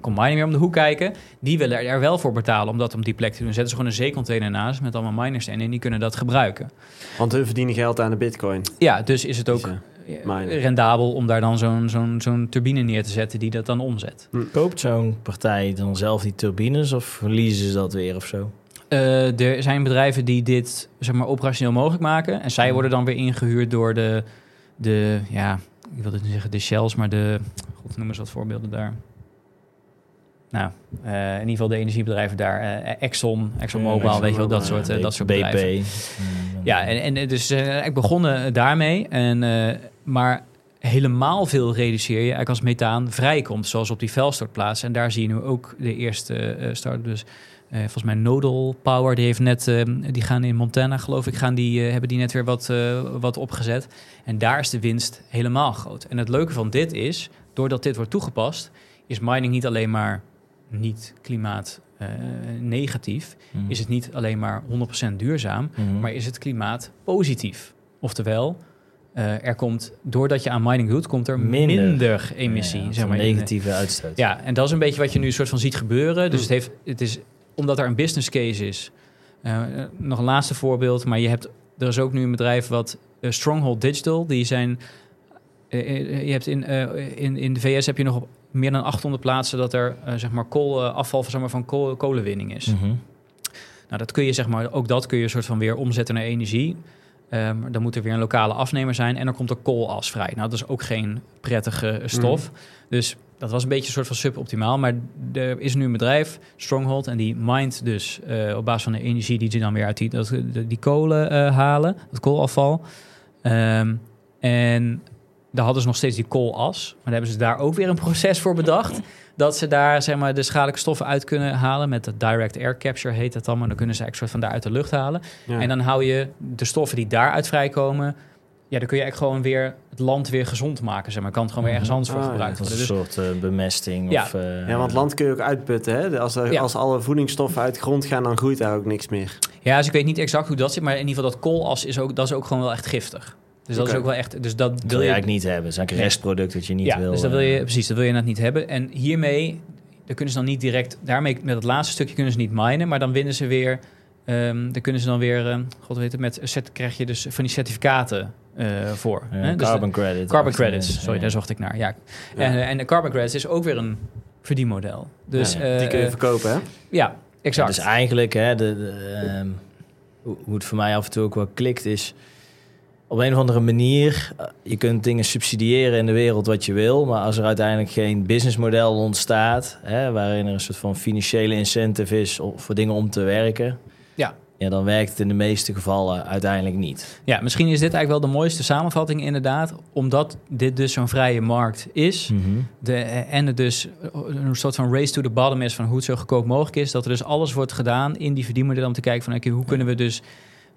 komt mining weer om de hoek kijken. Die willen er wel voor betalen om dat op die plek te doen. Zetten ze gewoon een zeecontainer naast met allemaal miners erin en die kunnen dat gebruiken. Want hun verdienen geld aan de bitcoin. Ja, dus is het ook eh, rendabel om daar dan zo'n zo'n zo'n turbine neer te zetten die dat dan omzet. Koopt zo'n partij dan zelf die turbines of verliezen ze dat weer of zo? Eh, er zijn bedrijven die dit zeg maar, operationeel mogelijk maken. En zij worden dan weer ingehuurd door de, de ja, ik wil het niet zeggen de Shells, maar de, god, noem eens wat voorbeelden daar. Nou, eh, in ieder geval de energiebedrijven daar. eh, Exxon, ExxonMobil, Exxon weet je wel, dat soort, eh, dat soort BP. bedrijven. Ja, en, en dus ik begonnen daarmee. En, maar helemaal veel reduceer je eigenlijk als methaan vrijkomt, zoals op die vuilstortplaatsen. En daar zie je nu ook de eerste start. Dus eh, volgens mij Nodal Power, die heeft net, eh, die gaan in Montana, geloof ik, gaan die, eh, hebben die net weer wat, eh, wat opgezet. En daar is de winst helemaal groot. En het leuke van dit is, doordat dit wordt toegepast, is mining niet alleen maar niet klimaat negatief, mm. is het niet alleen maar 100% duurzaam, Mhm. maar is het klimaat positief? Oftewel, er komt, doordat je aan mining doet, komt er minder, Minder. emissie. Ja, zeg maar, negatieve uitstoot. Ja, en dat is een beetje wat je nu een soort van ziet gebeuren. Dus Mm. het, heeft, het is, omdat er een business case is. eh, nog een laatste voorbeeld, maar je hebt, er is ook nu een bedrijf wat eh, Stronghold Digital, die zijn. eh, je hebt in, in, in de VS heb je nog op meer dan 800 plaatsen dat er zeg maar koolafval zeg maar, van kool, kolenwinning is. Mhm. Nou, dat kun je zeg maar, ook dat kun je soort van weer omzetten naar energie. Ehm, dan moet er weer een lokale afnemer zijn en dan komt er koolas vrij. Nou, dat is ook geen prettige stof. Dus dat was een beetje een soort van suboptimaal. Maar er is nu een bedrijf, Stronghold, en die mindt dus eh, op basis van de energie die ze dan weer uit die, dat, die kolen uh, halen, het koolafval. Ehm, en daar hadden ze nog steeds die koolas. Maar daar hebben ze daar ook weer een proces voor bedacht. Dat ze daar zeg maar, de schadelijke stoffen uit kunnen halen. Met de direct air capture heet dat dan. Maar dan kunnen ze extra van daar uit de lucht halen. En dan hou je de stoffen die daaruit vrijkomen ja, dan kun je echt gewoon weer het land weer gezond maken. Zeg maar. Kan het gewoon weer ergens anders voor Ah, gebruikt dat worden. is Dus, een soort eh, bemesting. Ja. Of, eh, Ja, want land kun je ook uitputten. Hè? Als, er, Ja. als alle voedingsstoffen uit de grond gaan, dan groeit daar ook niks meer. ja, dus ik weet niet exact hoe dat zit. Maar in ieder geval dat koolas is ook, dat is ook gewoon wel echt giftig. Dus dat is ook wel echt... Dus dat dat wil je je... eigenlijk niet hebben. Het is eigenlijk een restproduct dat je niet ja, wil. dus dat wil je, eh, precies, dat wil je net niet hebben. En hiermee, daar kunnen ze dan niet direct... Daarmee, met het laatste stukje kunnen ze niet minen. Maar dan winnen ze weer... ehm daar kunnen ze dan weer... ehm, God weet het, met set krijg je dus van die certificaten eh, voor. ja, hè? Dus carbon credit. Carbon Of, credits, eh, sorry, ja. daar zocht ik naar. Ja. Ja. En, en de carbon credits is ook weer een verdienmodel. Dus Die kun je verkopen, hè? ja exact. Dus eigenlijk, hè, de, de, ehm, hoe, het voor mij af en toe ook wel klikt, is op een of andere manier, eh, je kunt dingen subsidiëren in de wereld wat je wil, maar als er uiteindelijk geen businessmodel ontstaat, hè, waarin er een soort van financiële incentive is om- voor dingen om te werken, Ja. Ja, dan werkt het in de meeste gevallen uiteindelijk niet. Ja, misschien is dit eigenlijk wel de mooiste samenvatting inderdaad. Omdat dit dus zo'n vrije markt is. De, en het dus een soort van race to the bottom is van hoe het zo goedkoop mogelijk is. Dat er dus alles wordt gedaan in die verdienmodel om te kijken van oké, hoe kunnen we dus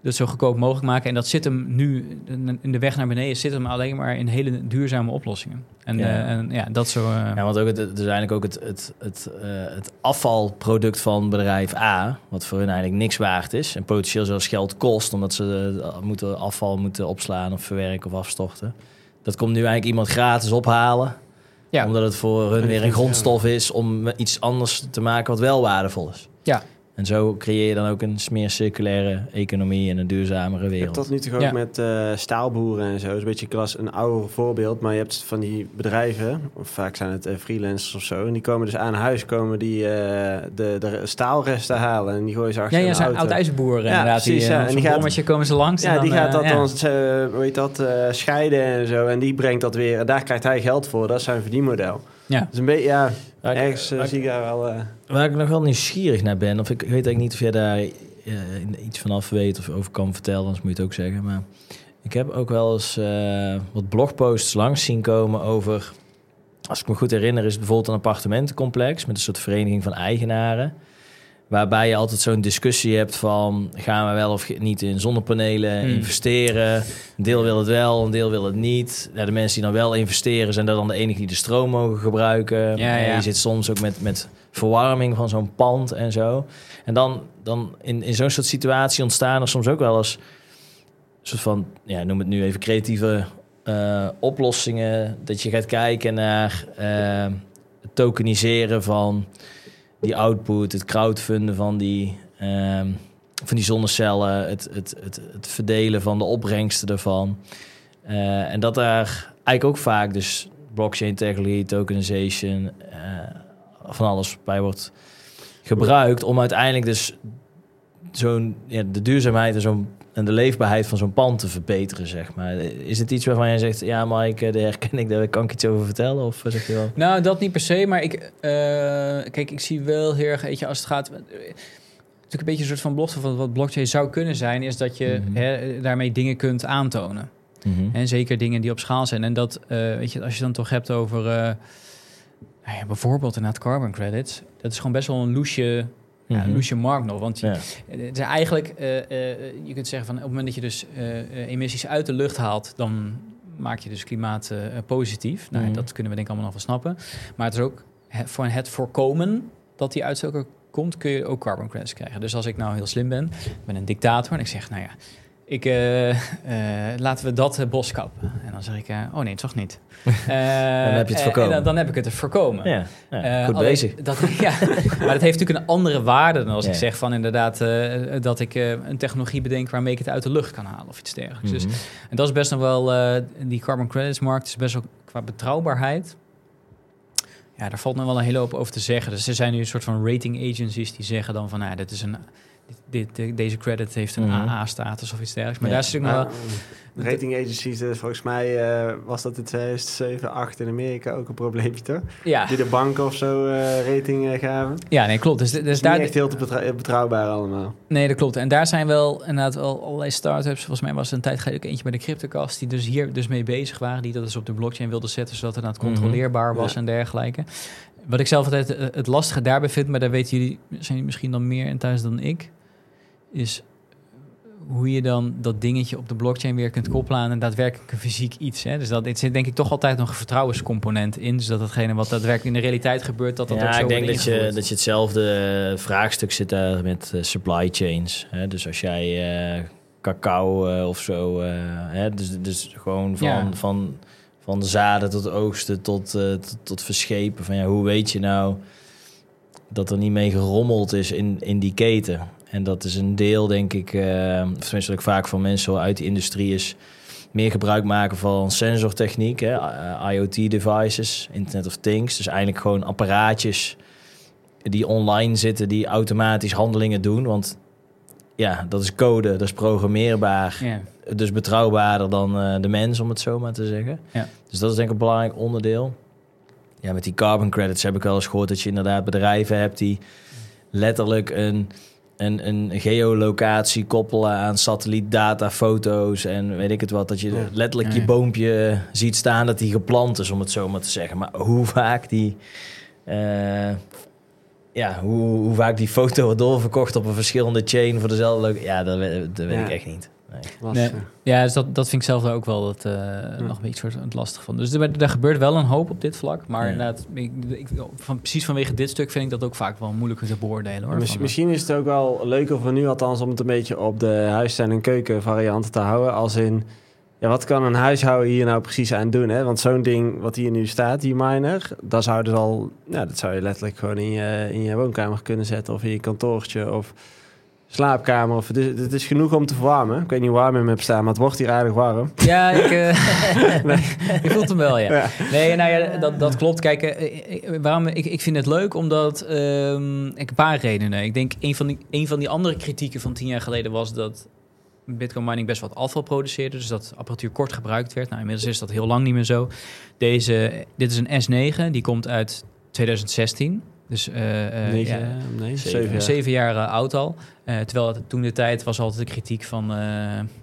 dat zo goedkoop mogelijk maken. En dat zit hem nu, in de weg naar beneden, zit hem alleen maar in hele duurzame oplossingen. En Ja. ja, en, ja dat zo... eh, Ja, want ook het, het is eigenlijk ook het, het, het, eh, het afvalproduct van bedrijf A, wat voor hun eigenlijk niks waard is en potentieel zelfs geld kost, omdat ze eh, moeten afval moeten opslaan of verwerken of afstochten. Dat komt nu eigenlijk iemand gratis ophalen, ja. omdat het voor hun weer een grondstof is om iets anders te maken wat wel waardevol is. Ja. En zo creëer je dan ook een meer circulaire economie en een duurzamere Je hebt wereld. dat nu toch ook Ja. met eh, staalboeren en zo. Dat is een beetje klas, een ouder voorbeeld. Maar je hebt van die bedrijven, of vaak zijn het eh, freelancers of zo. En die komen dus aan huis, komen die eh, de, de staalresten halen. En die gooien ze achter Ja, ja, zijn oud-ijzerboeren Ja, inderdaad. precies, die, ja. En die gaat- bommetje komen ze langs. en Ja, dan, die gaat dat ja. dan, hoe heet dat, eh, scheiden en zo. En die brengt dat weer, en daar krijgt hij geld voor. Dat is zijn verdienmodel. Ja. Dus een beetje, ja, Ja, ik- ergens ik- zie ik daar wel... Waar ik nog wel nieuwsgierig naar ben, of ik, ik weet eigenlijk niet of jij daar eh, iets van af weet of over kan vertellen, anders moet je het ook zeggen. Maar ik heb ook wel eens eh, wat blogposts langs zien komen over, als ik me goed herinner, is het bijvoorbeeld een appartementencomplex met een soort vereniging van eigenaren. Waarbij je altijd zo'n discussie hebt van gaan we wel of niet in zonnepanelen Hmm. investeren. Een deel wil het wel, een deel wil het niet. Ja, de mensen die dan wel investeren zijn dan de enigen die de stroom mogen gebruiken. Ja, ja. Je zit soms ook met, met verwarming van zo'n pand en zo. En dan, dan in, in zo'n soort situatie ontstaan er soms ook wel eens een soort van, ja, noem het nu even creatieve eh, oplossingen. Dat je gaat kijken naar eh, het tokeniseren van die output, het crowdfunden van die, ehm, van die zonnecellen, het, het, het, het verdelen van de opbrengsten ervan. Eh, en dat daar eigenlijk ook vaak dus blockchain technologie, tokenization, eh, van alles bij wordt gebruikt om uiteindelijk dus zo'n ja, de duurzaamheid en, zo'n, en de leefbaarheid van zo'n pand te verbeteren, zeg maar. Is het iets waarvan jij zegt, ja Mike, daar herken ik, daar kan ik iets over vertellen? Of zeg je wel? Nou, dat niet per se, maar ik, eh, kijk, ik zie wel heel erg, weet je, als het gaat. eh, Natuurlijk een beetje een soort van belofte van wat blockchain zou kunnen zijn, is dat je Mhm. hè, daarmee dingen kunt aantonen. En zeker dingen die op schaal zijn. En dat, eh, weet je, als je dan toch hebt over eh, nou ja, bijvoorbeeld inderdaad carbon credits, dat is gewoon best wel een loesje, Mhm. loesje markt nog. Want je- Ja. het is eigenlijk, eh, eh, je kunt zeggen van op het moment dat je dus eh, emissies uit de lucht haalt, dan maak je dus klimaat positief. Nou, Mhm. dat kunnen we denk ik allemaal nog wel snappen. Maar het is ook he- voor het voorkomen dat die uitstoot er komt, kun je ook carbon credits krijgen. Dus als ik nou heel slim ben, ik ben een dictator en ik zeg, nou ja, ik, eh, eh, laten we dat eh, bos kappen. En dan zeg ik, oh nee, toch niet. Eh, heb je het voorkomen. en dan, dan heb ik het er voorkomen. Ja, ja, goed alleen bezig. Dat, ja, maar dat heeft natuurlijk een andere waarde dan als ik zeg van inderdaad dat ik een technologie bedenk waarmee ik het uit de lucht kan halen of iets dergelijks. Dus, Mhm. en dat is best nog wel, die carbon credits markt is best wel qua betrouwbaarheid ja, daar valt nog wel een hele hoop over te zeggen. Dus er zijn nu een soort van rating agencies die zeggen dan van, nou, dit is een, dit, dit- deze credit heeft een Mhm. AA-status of iets dergelijks. Maar Ja. daar zit ik nog wel... Rating agencies, dus volgens mij eh, was dat in 2007, 8 in Amerika ook een probleempje, toch? Ja, Die de banken of zo eh, rating eh, gaven. ja nee, klopt. Dus, dus Dus daar, niet echt heel te betrou- betrouwbaar allemaal. Nee, dat klopt. En daar zijn wel inderdaad wel allerlei start-ups. Volgens mij was er een tijd geleden ook eentje bij de Cryptocast... die dus hier dus mee bezig waren. Die dat dus op de blockchain wilden zetten... zodat het inderdaad Mhm. controleerbaar was Ja. en dergelijke. Wat ik zelf altijd eh, het lastige daarbij vind... maar daar weten jullie zijn jullie misschien dan meer in thuis dan ik... is hoe je dan dat dingetje op de blockchain weer kunt koppelen aan een daadwerkelijk fysiek iets. Hè? Dus dat het zit denk ik toch altijd nog een vertrouwenscomponent in. Dus dat hetgene wat daadwerkelijk in de realiteit gebeurt, dat dat ook ja, zo ik denk dat je, dat je hetzelfde eh, vraagstuk zit daar met eh, supply chains. Hè? Dus als jij cacao of zo, hè? Dus, dus gewoon van, Ja. van, van de zaden tot oogsten tot, eh, tot, verschepen. Van, ja, hoe weet je nou dat er niet mee gerommeld is in, in die keten? En dat is een deel, denk ik, eh, of tenminste wat vaak van mensen uit die industrie is meer gebruik maken van sensortechniek, hè, IoT-devices, Internet of Things. Dus eigenlijk gewoon apparaatjes die online zitten, die automatisch handelingen doen. Want ja, dat is code, dat is programmeerbaar. Ja. Dus betrouwbaarder dan eh, de mens, om het zo maar te zeggen. Ja. Dus dat is denk ik een belangrijk onderdeel. Ja, met die carbon credits heb ik wel eens gehoord dat je inderdaad bedrijven hebt die letterlijk een, een, een geolocatie koppelen aan satellietdata, foto's en weet ik het wat. Dat je letterlijk Ja, je boompje ziet staan dat die geplant is, om het zo maar te zeggen. Maar hoe vaak die... eh, ja, hoe, hoe vaak die foto wordt doorverkocht op een verschillende chain voor dezelfde... Ja, dat, weet- dat weet Ja. ik echt niet. Nee. Lastig. Ja, dus dat, dat vind ik zelf ook wel het, eh, nog een beetje soort het lastig van. Dus er, er gebeurt wel een hoop op dit vlak. Maar Ja. inderdaad, ik, ik, van, precies vanwege dit stuk vind ik dat ook vaak wel moeilijker te beoordelen. Hoor. Van, misschien is het ook wel leuker voor nu, althans om het een beetje op de huistuin- en keuken varianten te houden. Als in, ja, wat kan een huishouden hier nou precies aan doen? Hè? Want zo'n ding wat hier nu staat, die miner, dat zou, dus al, ja, dat zou je letterlijk gewoon in je, in je woonkamer kunnen zetten. Of in je kantoortje of slaapkamer. Of, het, is, het is genoeg om te verwarmen. Ik weet niet warm je hem hebt staan, maar het wordt hier aardig warm. Ja, ik, eh ik voel hem wel, ja. Ja. Nee, nou ja, dat, dat klopt. Kijk, eh, ik- waarom, ik, ik vind het leuk omdat... ehm, ik een paar redenen. Ik denk, een van, die, een van die andere kritieken van tien jaar geleden was dat... Bitcoin mining best wat afval produceerde, dus dat apparatuur kort gebruikt werd. Nou, inmiddels is dat heel lang niet meer zo. Deze, dit is een S9, die komt uit 2016. Dus eh, eh, Negen, ja, nee, Zeven. zeven jaar. Zeven jaar eh, oud al. Terwijl het, toen de tijd was altijd de kritiek van, eh,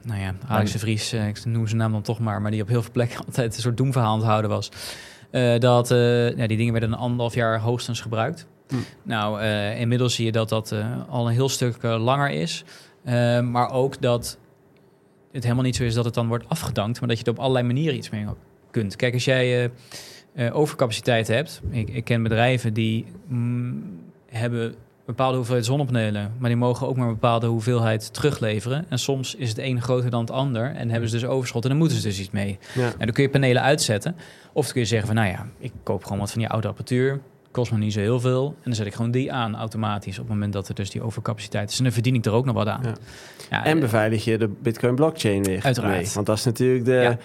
nou ja, Alex de Vries, ik noem zijn naam dan toch maar, maar die op heel veel plekken altijd een soort doemverhaal aan het houden was. Dat ja, die dingen werden een anderhalf jaar hoogstens gebruikt. Hm. Nou, inmiddels zie je dat dat al een heel stuk langer is. Maar ook dat het helemaal niet zo is dat het dan wordt afgedankt, maar dat je er op allerlei manieren iets mee kunt. Kijk, als jij eh, overcapaciteit hebt, ik, ik ken bedrijven die mm, hebben een bepaalde hoeveelheid zonnepanelen, maar die mogen ook maar een bepaalde hoeveelheid terugleveren. En soms is het een groter dan het ander en hebben ze dus overschot en dan moeten ze dus iets mee. Ja. En dan kun je panelen uitzetten. Of dan kun je zeggen van, nou ja, ik koop gewoon wat van die oude apparatuur. Kost me niet zo heel veel. En dan zet ik gewoon die aan automatisch op het moment dat er dus die overcapaciteit is. En dan verdien ik er ook nog wat aan. Ja. Ja, En eh, beveilig je de Bitcoin blockchain weer Uiteraard. mee. Want dat is natuurlijk de, Ja.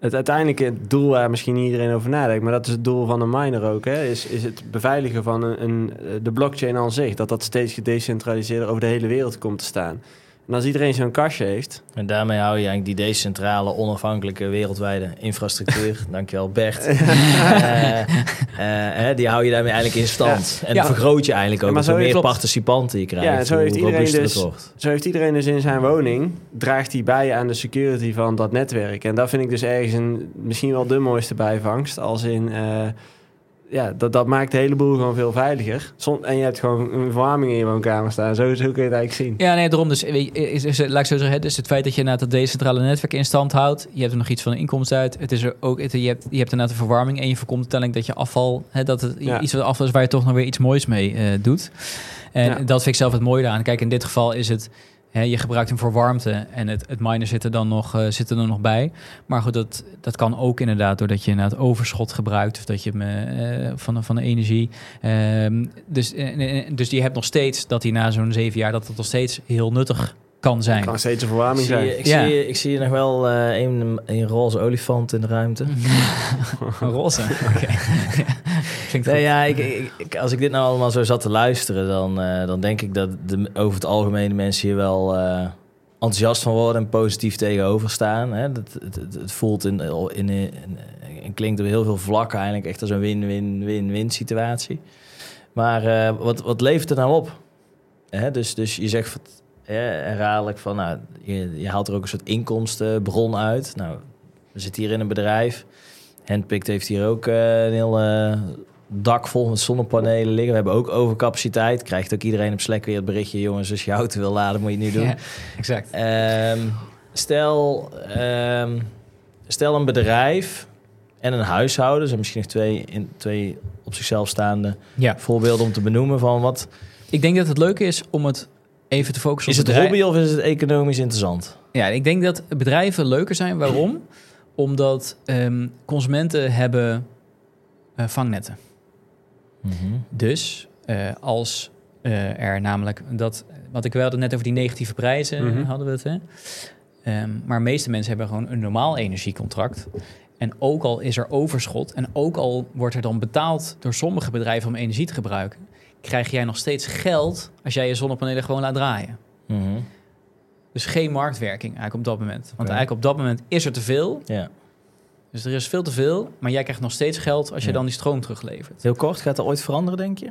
Het uiteindelijke doel waar misschien niet iedereen over nadenkt. Maar dat is het doel van een miner ook. Hè? Is, is het beveiligen van een, een, de blockchain aan zich. Dat dat steeds gedecentraliseerder over de hele wereld komt te staan. En als iedereen zo'n kastje heeft... En daarmee hou je eigenlijk die decentrale, onafhankelijke, wereldwijde infrastructuur. Dankjewel Bert. Eh, eh, hè, die hou je daarmee eigenlijk in stand. En Ja. vergroot je eigenlijk ook. Ja, maar zo meer participanten je krijgt, Ja, zo heeft iedereen dus-. Zo heeft iedereen dus in zijn woning... draagt hij bij aan de security van dat netwerk. En dat vind ik dus ergens een, misschien wel de mooiste bijvangst. Als in... eh, ja, dat, dat maakt de hele boel gewoon veel veiliger. Zon, en je hebt gewoon een verwarming in je woonkamer staan. Zo, zo kun je het eigenlijk zien. Ja, nee, daarom. Dus, je, is, is, laat ik zo zeggen, dus het feit dat je inderdaad dat decentrale netwerk in stand houdt, je hebt er nog iets van een inkomsten uit. Het is er ook, het, je, hebt, je hebt inderdaad een verwarming en je voorkomt uiteindelijk dat je afval, hè, dat het Ja. iets wat afval is waar je toch nog weer iets moois mee eh, doet. En Ja. dat vind ik zelf het mooie aan. Kijk, in dit geval is het, je gebruikt hem voor warmte en het, het miner zit er dan nog, eh, zit er nog bij. Maar goed, dat, dat kan ook inderdaad doordat je inderdaad overschot gebruikt of dat je hem eh, van, van de energie. Ehm, dus, eh, dus je hebt nog steeds dat hij na zo'n zeven jaar dat het nog steeds heel nuttig kan zijn. Kan steeds een verwarming Ik zie, zijn. je- ik, Ja. zie, je- ik zie je nog wel eh, een, een roze olifant in de ruimte. Een roze. Oké. Nee, ja, ik, ik, ik- als ik dit nou allemaal zo zat te luisteren, dan, eh, dan denk ik dat de, over het algemeen mensen hier wel eh, enthousiast van worden en positief tegenover staan. Hè? Dat, het, het, het voelt in, in, in, en klinkt op heel veel vlakken eigenlijk echt als een win-win-win-win situatie. Maar eh, wat, wat levert het nou op? Hè? Dus, dus je zegt hè, herhaaldelijk van, nou, je, je haalt er ook een soort inkomstenbron uit. Nou, we zitten hier in een bedrijf. Handpicked heeft hier ook eh, een heel eh, dak vol met zonnepanelen liggen. We hebben ook overcapaciteit. Krijgt ook iedereen op Slack weer het berichtje... jongens, als je auto wil laden, moet je het nu doen. Ja, exact. Ehm, stel, ehm, stel een bedrijf en een huishouden. Zijn misschien nog twee, in, twee op zichzelf staande Ja. voorbeelden om te benoemen van wat... Ik denk dat het leuke is om het even te focussen Is op het bedrijf- hobby of is het economisch interessant? Ja, ik denk dat bedrijven leuker zijn. Waarom? Omdat ehm, consumenten hebben eh, vangnetten. Dus eh, als eh, er namelijk dat, wat ik het net over die negatieve prijzen Mhm. hadden we het. Hè? Ehm, maar de meeste mensen hebben gewoon een normaal energiecontract. En ook al is er overschot en ook al wordt er dan betaald door sommige bedrijven om energie te gebruiken, krijg jij nog steeds geld als jij je zonnepanelen gewoon laat draaien. Mhm. Dus geen marktwerking eigenlijk op dat moment. Want eigenlijk op dat moment is er te veel. Ja. Dus er is veel te veel, maar jij krijgt nog steeds geld als je Ja. dan die stroom teruglevert. Heel kort, gaat er ooit veranderen, denk je?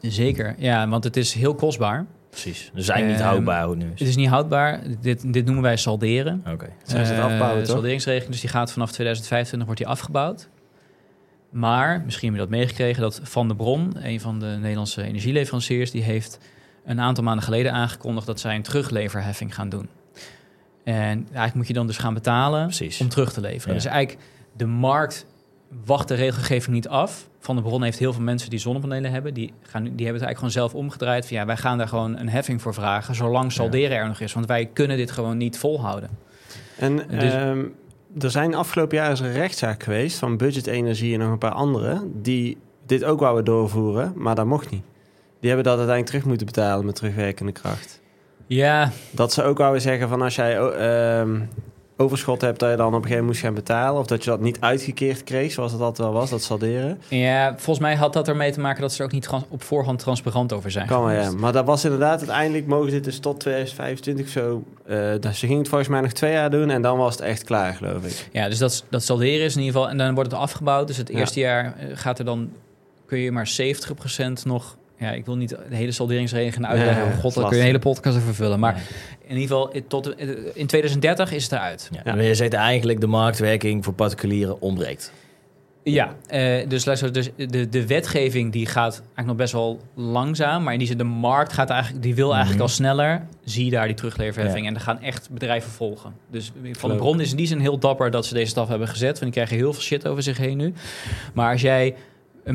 Zeker, ja, want het is heel kostbaar. Precies. Dus zijn niet Ehm, houdbaar hoe het nu is. Het is niet houdbaar. Dit, dit noemen wij salderen. Oké. Zijn ze het Eh, afbouwen, toch? Salderingsregeling, dus die gaat vanaf 2025 wordt die afgebouwd. Maar, misschien heb je dat meegekregen, dat Van de Bron, een van de Nederlandse energieleveranciers, die heeft een aantal maanden geleden aangekondigd dat zij een terugleverheffing gaan doen. En eigenlijk moet je dan dus gaan betalen Precies. om terug te leveren. Ja. Dus eigenlijk de markt wacht de regelgeving niet af. Van de Bron heeft heel veel mensen die zonnepanelen hebben. Die, gaan, die hebben het eigenlijk gewoon zelf omgedraaid. Van, ja, wij gaan daar gewoon een heffing voor vragen, zolang salderen er nog is. Want wij kunnen dit gewoon niet volhouden. En Dus- ehm, er zijn afgelopen jaar eens een rechtszaak geweest van Budget Energie en nog een paar anderen die dit ook wouden doorvoeren, maar dat mocht niet. Die hebben dat uiteindelijk terug moeten betalen met terugwerkende kracht. Ja, Dat ze ook wouden zeggen van als jij ehm, overschot hebt, dat je dan op een gegeven moment moest gaan betalen. Of dat je dat niet uitgekeerd kreeg, zoals het altijd wel was, dat salderen. Ja, volgens mij had dat ermee te maken dat ze er ook niet op voorhand transparant over zijn. Kan wel, ja. Maar dat was inderdaad, uiteindelijk mogen ze dit dus tot 2025 of zo. dus ze gingen het volgens mij nog twee jaar doen en dan was het echt klaar, geloof ik. Ja, dus dat, dat salderen is in ieder geval. En dan wordt het afgebouwd. Dus het Ja. eerste jaar eh, gaat er dan. kun je maar 70% nog. Ja, ik wil niet de hele salderingsregeling uitleggen. Ja, Oh God, daar kun je een hele podcast over vullen. Maar in ieder geval, tot, in 2030 is het eruit. Ja. Ja. Maar je zegt eigenlijk de marktwerking voor particulieren ontbreekt. Ja, eh, dus, luister, dus de, de wetgeving die gaat eigenlijk nog best wel langzaam. Maar in die zin, de markt gaat eigenlijk, die wil eigenlijk Mhm. al sneller. Zie je daar die terugleverheffing. En er gaan echt bedrijven volgen. Dus Van de Bron is in die zin heel dapper dat ze deze stap hebben gezet. Want die krijgen heel veel shit over zich heen nu. Maar als jij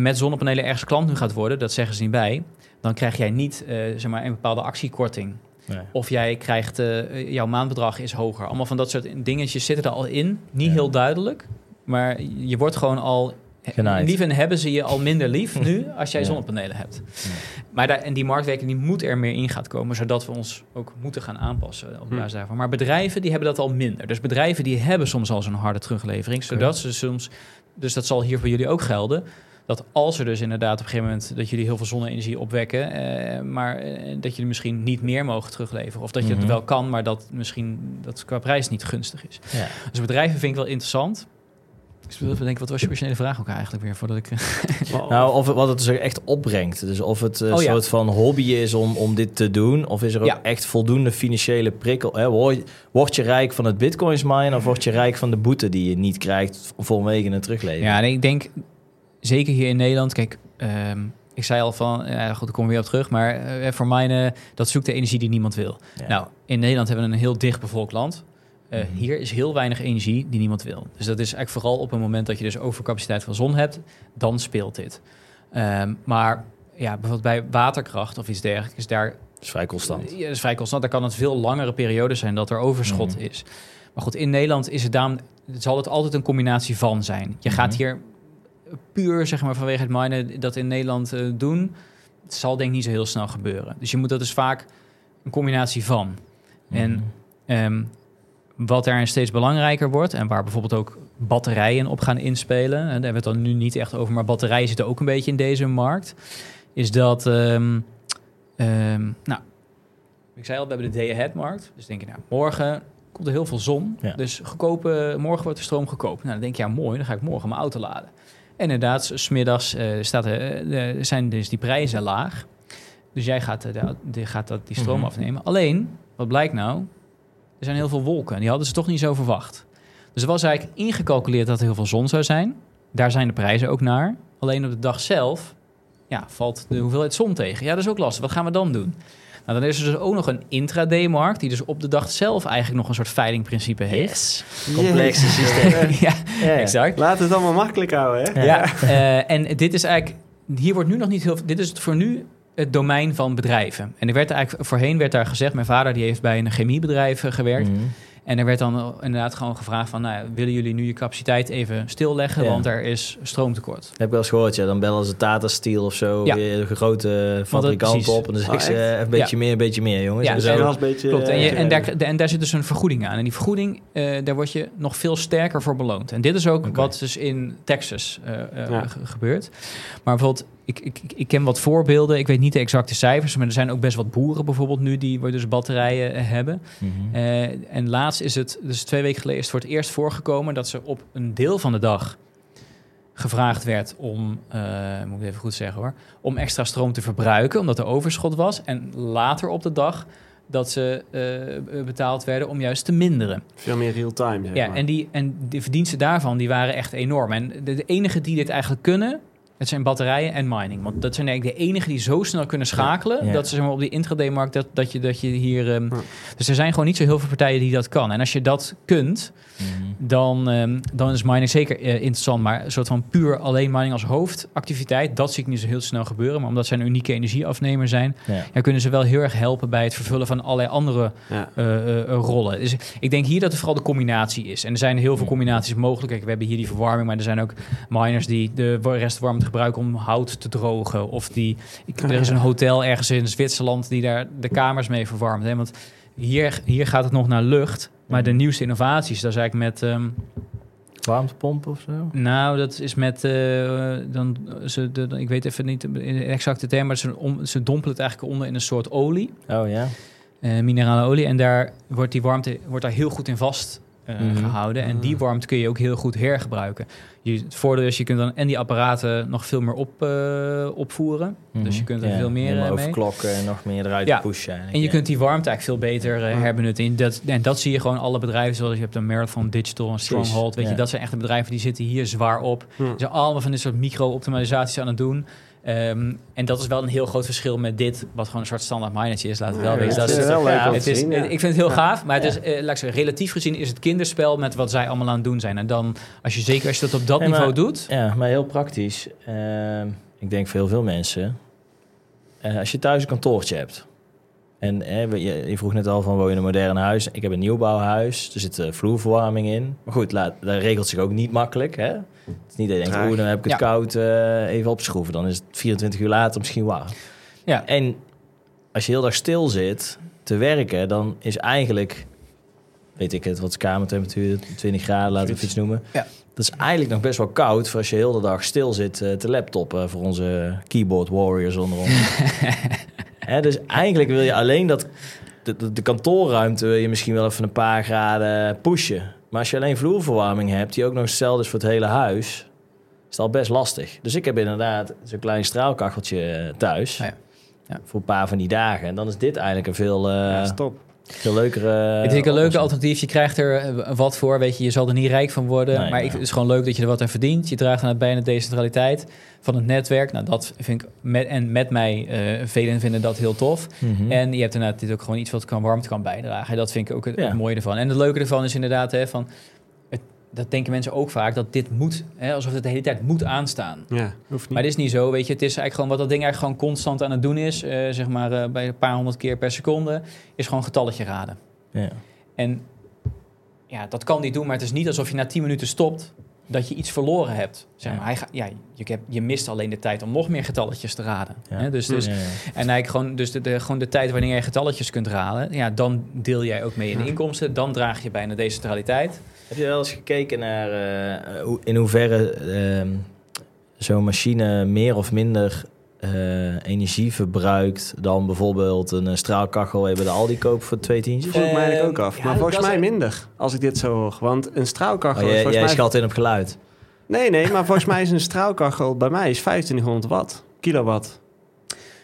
met zonnepanelen ergens klant nu gaat worden, dat zeggen ze niet bij. Dan krijg jij niet eh, zeg maar, een bepaalde actiekorting. Nee. Of jij krijgt, eh, jouw maandbedrag is hoger. Allemaal van dat soort dingetjes zitten er al in. Niet Ja. heel duidelijk. Maar je wordt gewoon al... Genaaid. Lief en hebben ze je al minder lief nu als jij Ja. zonnepanelen hebt. Maar daar, en die marktwerking die moet er meer in gaan komen, zodat we ons ook moeten gaan aanpassen op Hm. basis daarvan. Maar bedrijven die hebben dat al minder. Dus bedrijven die hebben soms al zo'n harde teruglevering, zodat ze soms, dus dat zal hier voor jullie ook gelden, dat als er dus inderdaad op een gegeven moment dat jullie heel veel zonne-energie opwekken, eh, maar eh, dat jullie misschien niet meer mogen terugleveren, of dat je Mhm. het wel kan, maar dat misschien dat qua prijs niet gunstig is. Ja. Dus bedrijven vind ik wel interessant. Dus ik denken, wat was je originele vraag ook eigenlijk weer voordat ik. Nou, of het, wat het dus echt opbrengt. Dus of het een Oh, ja. soort van hobby is om, om dit te doen. Of is er ook Ja. echt voldoende financiële prikkel. Hè? Word, word je rijk van het bitcoins mine of word je rijk van de boete die je niet krijgt vanwege een teruglevering? Ja, en ik denk zeker hier in Nederland. Kijk, ehm, ik zei al van, ja, goed, ik kom weer op terug. Maar eh, voor mij, eh, dat zoekt de energie die niemand wil. Ja. Nou, in Nederland hebben we een heel dicht bevolkt land. Eh, Mhm. Hier is heel weinig energie die niemand wil. Dus dat is eigenlijk vooral op een moment dat je dus overcapaciteit van zon hebt, dan speelt dit. Ehm, maar ja, bijvoorbeeld bij waterkracht of iets dergelijks, is daar Dat is vrij constant. ja, is vrij constant. Daar kan het veel langere periodes zijn dat er overschot Mhm. is. Maar goed, in Nederland is het daarom, zal het altijd een combinatie van zijn. Je gaat Mhm. hier puur zeg maar, vanwege het minen dat in Nederland eh, doen. Het zal denk ik niet zo heel snel gebeuren. Dus je moet dat dus vaak een combinatie van. En Mhm. Ehm, wat daarin steeds belangrijker wordt en waar bijvoorbeeld ook batterijen op gaan inspelen, en daar hebben we het dan nu niet echt over, maar batterijen zitten ook een beetje in deze markt, is dat, ehm, ehm, nou, ik zei al, we hebben de day-ahead-markt. Dus denk je, nou, morgen komt er heel veel zon, Ja. dus goedkope, morgen wordt de stroom goedkoop. Nou, dan denk je, ja, mooi, dan ga ik morgen mijn auto laden. En inderdaad, s- smiddags eh staat, er, eh, zijn dus die prijzen laag. Dus jij gaat, eh, de, de- gaat dat, die stroom Mhm. afnemen. Alleen, wat blijkt nou? Er zijn heel veel wolken. En die hadden ze toch niet zo verwacht. Dus er was eigenlijk ingecalculeerd dat er heel veel zon zou zijn. Daar zijn de prijzen ook naar. Alleen op de dag zelf ja, valt de hoeveelheid zon tegen. Ja, dat is ook lastig. Wat gaan we dan doen? Nou, dan is er dus ook nog een intraday-markt... die dus op de dag zelf eigenlijk nog een soort veilingprincipe heeft. Complexe systeem. ja, exact. Laat het allemaal makkelijk houden, hè? Ja, eh, en dit is eigenlijk, hier wordt nu nog niet heel, dit is het voor nu het domein van bedrijven. En er werd eigenlijk voorheen werd daar gezegd, mijn vader die heeft bij een chemiebedrijf eh, gewerkt. Mhm. En er werd dan inderdaad gewoon gevraagd van, nou, willen jullie nu je capaciteit even stilleggen, Ja. want er is stroomtekort. Heb ik wel eens gehoord, ja. Dan bellen ze Tata Steel of zo, Ja. weer de grote fabrikant op. En dan zeggen Oh, ze, eh, een beetje meer, een beetje meer, jongens. Ja, en dus zo. een beetje... Klopt, en, je, en, daar, en daar zit dus een vergoeding aan. En die vergoeding, eh, daar word je nog veel sterker voor beloond. En dit is ook wat dus in Texas eh, eh, Ja. ge- gebeurt. Maar bijvoorbeeld, ik, ik, ik- ken wat voorbeelden. Ik weet niet de exacte cijfers, maar er zijn ook best wat boeren bijvoorbeeld nu die dus batterijen eh, hebben. Mhm. Eh, en laatst is het, dus twee weken geleden is het voor het eerst voorgekomen dat ze op een deel van de dag gevraagd werd om, eh, moet ik even goed zeggen hoor, om extra stroom te verbruiken, omdat er overschot was. En later op de dag dat ze eh, betaald werden om juist te minderen. Veel meer real-time, Ja, maar. en, die, en de verdiensten daarvan die waren echt enorm. En de, de enige die dit eigenlijk kunnen, het zijn batterijen en mining. Want dat zijn eigenlijk de enigen die zo snel kunnen schakelen. Ja. Dat ze zeg maar, op die intraday-markt, dat, dat, je, dat je hier... ehm, Ja. Dus er zijn gewoon niet zo heel veel partijen die dat kan. En als je dat kunt, Mhm. dan, ehm, dan is mining zeker eh, interessant. Maar een soort van puur alleen mining als hoofdactiviteit, dat zie ik niet zo heel snel gebeuren. Maar omdat zij een unieke energieafnemer zijn, Ja. ja, kunnen ze wel heel erg helpen bij het vervullen van allerlei andere Ja. eh, eh, rollen. Dus ik denk hier dat het vooral de combinatie is. En er zijn heel veel combinaties mogelijk. Kijk, we hebben hier die verwarming, maar er zijn ook miners die de wa- restwarmte gebruiken om hout te drogen. Of die, ik, er is een hotel ergens in Zwitserland die daar de kamers mee verwarmt. Hè? Want hier, hier gaat het nog naar lucht. Maar de nieuwste innovaties, dat is eigenlijk met... ehm, Warmtepomp of zo? nou, dat is met. eh, dan, ze, de, ik weet even niet de exacte term, maar ze, om, ze dompelen het eigenlijk onder in een soort olie, Oh ja. eh, minerale olie. En daar wordt die warmte wordt daar heel goed in vast eh, Mhm. gehouden. En die warmte kun je ook heel goed hergebruiken. Je, het voordeel is, je kunt dan en die apparaten nog veel meer op, eh, opvoeren. Dus je kunt er Mhm. Ja, veel meer eh, mee. overklokken en nog meer eruit Ja. pushen. eigenlijk, En je ja. kunt die warmte eigenlijk veel beter Ja. herbenutten. En dat, en dat zie je gewoon alle bedrijven, zoals je hebt een Marathon Digital, een Stronghold. Weet je, dat zijn echte bedrijven die zitten hier zwaar op. Hm. Ze zijn allemaal van dit soort micro-optimalisaties aan het doen. Ehm, en dat is wel een heel groot verschil met dit, wat gewoon een soort standaard minertje is. Laat het wel weten. dat Dat is is, wel leuk gaaf. om het te is, zien, ja. Ik vind het heel Ja. gaaf, maar het is, eh, laat ik zeggen, relatief gezien is het kinderspel met wat zij allemaal aan het doen zijn. En dan, als je zeker als je dat op dat niveau maar- doet, Ja, maar heel praktisch. Ehm, ik denk voor heel veel mensen. eh, als je thuis een kantoortje hebt. En eh, je, vroeg net al van woon je in een modern huis. Ik heb een nieuwbouwhuis. Er zit eh, vloerverwarming in. Maar goed, laat, dat regelt zich ook niet makkelijk. Hè? Het is niet dat je denkt, oeh, dan heb ik het Ja. koud eh, even opschroeven. Dan is het 24 uur later misschien warm. ja, En als je heel dag stil zit te werken, dan is eigenlijk, weet ik het, wat is kamertemperatuur, 20 graden, laten we het iets noemen. Ja. Dat is eigenlijk nog best wel koud voor als je heel de dag stil zit eh, te laptoppen voor onze keyboard warriors onder ons. Dus eigenlijk wil je alleen dat de, de, de kantoorruimte wil je misschien wel even een paar graden pushen. Maar als je alleen vloerverwarming hebt, die ook nog hetzelfde is voor het hele huis, is het al best lastig. Dus ik heb inderdaad zo'n klein straalkacheltje eh, thuis. Ja. Ja. Voor een paar van die dagen. En dan is dit eigenlijk een veel, eh, Ja, stop. Veel leukere... het is een leuke oplossing. alternatief. Je krijgt er eh, wat voor. Weet je, je zal er niet rijk van worden. Nee, maar ik, het is gewoon leuk dat je er wat aan verdient. Je draagt aan het bij aan de decentraliteit van het netwerk. Nou, dat vind ik met, en met mij, eh velen vinden dat heel tof. Mhm. En je hebt inderdaad dit ook gewoon iets wat kan warmte kan bijdragen. Dat vind ik ook het, Ja. het mooie ervan. En het leuke ervan is inderdaad, hè, van, dat denken mensen ook vaak, dat dit moet, hè, alsof het de hele tijd moet aanstaan. Ja, hoeft niet. Maar dit is niet zo, weet je. Het is eigenlijk gewoon wat dat ding eigenlijk gewoon constant aan het doen is. eh, zeg maar eh, bij een paar honderd keer per seconde. Is gewoon getalletje raden. ja. En ja, dat kan die doen, maar het is niet alsof je na 10 minuten stopt. dat je iets verloren hebt. Zeg Ja. maar. Hij ga, ja, je, hebt, je mist alleen de tijd om nog meer getalletjes te raden. Ja. Hè? Dus, dus, Ja, ja. En eigenlijk gewoon, dus de, de, gewoon de tijd wanneer je getalletjes kunt raden, ja, dan deel jij ook mee in de inkomsten. Dan draag je bij een decentraliteit. Heb je wel eens gekeken naar eh, hoe- in hoeverre ehm, zo'n machine meer of minder eh, energie verbruikt dan bijvoorbeeld een eh, straalkachel waar je bij de Aldi koopt voor twee tientjes? Vroeg mij eigenlijk ook Ehm, af. ja, maar volgens mij minder, als ik dit zo hoor. Want een straalkachel Oh, is jij, volgens jij mij... schat in op geluid. Nee, nee, maar volgens mij is een straalkachel bij mij is 2500 watt, kilowatt.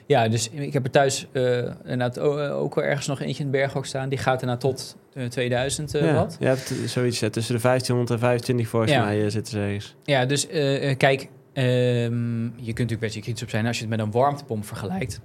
Ja, dus ik heb er thuis eh, inderdaad eh, ook wel ergens nog eentje in berghok staan. Die gaat ernaar tot eh, 2000 eh, ja, watt. je hebt zoiets tussen de 1500 en 25 volgens Ja. mij zitten ze ergens. Ja, dus kijk, ehm, je kunt natuurlijk best je kritisch op zijn als je het met een warmtepomp vergelijkt.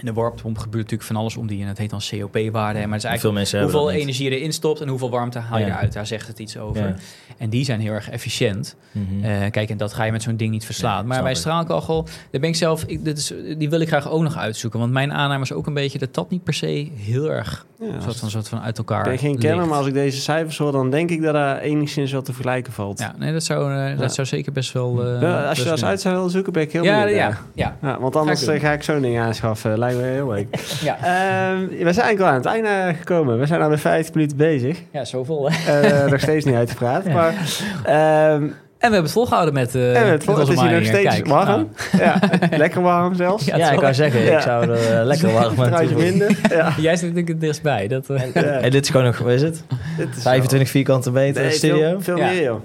In de warmtepomp gebeurt natuurlijk van alles om die, en dat heet dan COP-waarde. Maar het is eigenlijk Veel hoeveel energie je erin stopt en hoeveel warmte haal je Ja. eruit. Daar zegt het iets over. Ja. En die zijn heel erg efficiënt. Eh, kijk, en dat ga je met zo'n ding niet verslaan. Maar bij straalkachel, daar ben ik zelf, ik, dit is, die wil ik graag ook nog uitzoeken. Want mijn aanname is ook een beetje dat dat niet per se heel erg Ja, soort, van, soort van uit elkaar ik ben geen kenner, maar als ik deze cijfers hoor, dan denk ik dat er enigszins wel te vergelijken valt. Ja, nee, dat zou, eh, Ja. dat zou zeker best wel... eh, Ja, als je dat eens uit zou willen zoeken, ben ik heel ja, benieuwd. ja, ja, Ja, want anders Ga ik ga ik zo'n ding aanschaffen. Lijkt me heel leuk. ja. Ehm, we zijn eigenlijk wel aan het einde gekomen. We zijn al 50 minuten bezig. ja, zoveel. Hè? Eh, nog steeds niet uitgepraat. Maar, ehm, En we hebben het volgehouden met, eh en het, met het onze is hier nog steeds Kijk, warm. nou, Ja, lekker warm zelfs. Ja, Ja, ik wel- zeggen, Ja. ik zou er eh, lekker warm aan toevoegen. minder. Ja. Jij zit natuurlijk het dichtstbij. Dat, Ja. En dit is gewoon nog, wat is het? Dit is 25 vierkante meter Nee, studio? Veel, veel Ja. meer, joh.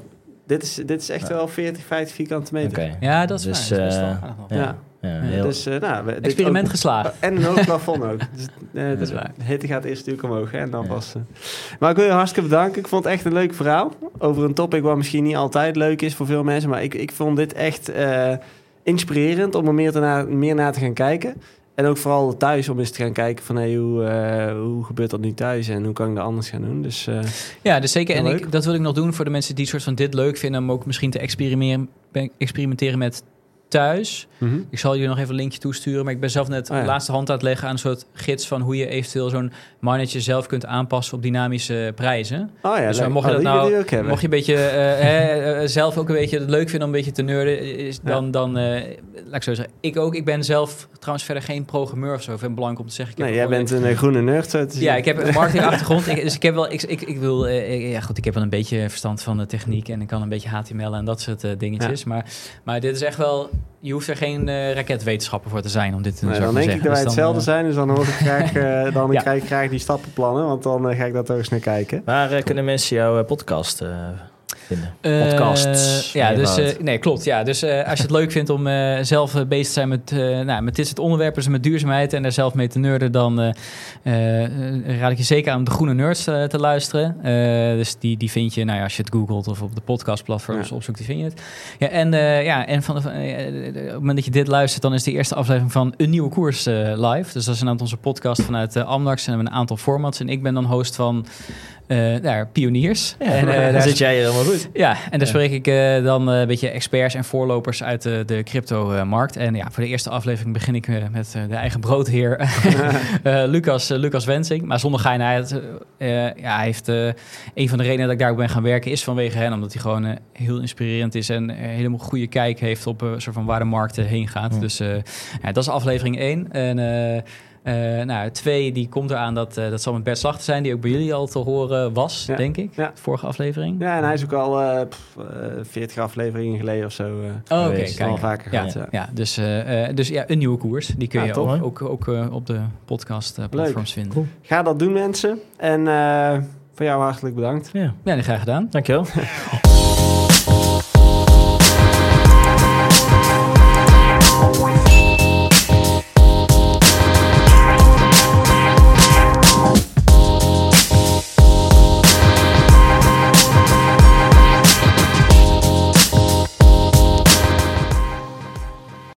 Dit is, dit is echt wel 40, 50 vierkante meter. Oké. ja, dat is Dus, waar. Dat is best wel eh, aardig nog. Ja. Ja. Heel, Dus, eh, nou, Experiment ook- geslaagd. En een hoog plafond ook. Dus, eh, Dat is de waar. hitte gaat eerst natuurlijk omhoog hè, en dan Ja. pas. eh. Maar ik wil je hartstikke bedanken. Ik vond het echt een leuk verhaal. Over een topic wat misschien niet altijd leuk is voor veel mensen. Maar ik, ik vond dit echt eh, inspirerend om er meer, te na, meer naar te gaan kijken. En ook vooral thuis om eens te gaan kijken van hey, hoe, eh, hoe gebeurt dat nu thuis en hoe kan ik dat anders gaan doen. Dus eh, Ja, dus zeker. En ik, dat wil ik nog doen voor de mensen die soort van dit leuk vinden. Om ook misschien te experimenteren, experimenteren met thuis. Ik zal jullie nog even een linkje toesturen. Maar ik ben zelf net Oh ja. de laatste hand aan het leggen aan een soort gids van hoe je eventueel zo'n manager zelf kunt aanpassen op dynamische prijzen. Oh ja, Dus leuk. mocht je Oh, dat nou- hebben. Mocht je een beetje eh, hè, eh, zelf ook een beetje het leuk vinden om een beetje te nerden, is dan, dan eh, laat ik zo zeggen. Ik ook. Ik ben zelf trouwens verder geen programmeur of zo. Ik vind belangrijk om te zeggen. Ik heb nee, jij bent een eh, groene nerd. Zo ja, ik heb een marketingachtergrond. Ik, dus ik heb wel, ik, ik, ik wil, eh, ja goed, ik heb wel een beetje verstand van de techniek en ik kan een beetje HTML en dat soort eh, dingetjes. Maar, maar dit is echt wel, je hoeft er geen eh, raketwetenschapper voor te zijn om dit te Nee, dan denk ik dat wij zeggen. hetzelfde Dus zijn, dus dan hoor ik graag, eh, dan Ja. krijg ik graag die stappenplannen, want dan eh, ga ik daar toch eens naar kijken. Waar eh, kunnen mensen jouw eh, podcast eh, vinden? eh, Podcasts, ja, dus, eh, nee, klopt. Ja, dus eh, als je het leuk vindt om eh, zelf bezig te zijn met, eh, nou, met dit soort onderwerpen, dus met duurzaamheid en daar zelf mee te nerden, dan eh, eh, raad ik je zeker aan om de Groene Nerds te luisteren. Eh, dus die, die vind je, nou ja, als je het googelt of op de podcastplatforms Ja. opzoekt, die vind je het. Ja, en, eh, ja, en van op het moment dat je dit luistert, dan is de eerste aflevering van Een Nieuwe Koers live. Dus dat is inderdaad onze podcast vanuit uh, Amdax en we hebben een aantal formats. En ik ben dan host van eh daar, Pioniers. Ja, en, eh, daar zit jij helemaal goed. ja, en daar spreek ik eh, dan een beetje experts en voorlopers uit de, de crypto-markt. En ja, voor de eerste aflevering begin ik met de eigen broodheer Lucas, Lucas Wensing. Maar zonder geinheid, ja, hij heeft een van de redenen dat ik daar ook ben gaan werken is vanwege hen. Omdat hij gewoon heel inspirerend is en helemaal goede kijk heeft op soort van waar de markt heen gaat. Ja. Dus ja, dat is aflevering 1. En eh, nou, twee, die komt eraan dat, eh, dat zal met Bert Slachter zijn, die ook bij jullie al te horen was, Ja. denk ik. Ja. De vorige aflevering. Ja, en hij is ook al eh, pff, eh, 40 afleveringen geleden of zo. eh Oh, oké, kijk. al vaker Ja, gehad. Ja. ja. dus, eh, eh, dus ja, een nieuwe koers. Die kun Ja, je ook, ook, ook eh, op de podcast platforms vinden. Cool. Ga dat doen, mensen. En eh, voor jou hartelijk bedankt. Ja, Ja, graag gedaan. dankjewel.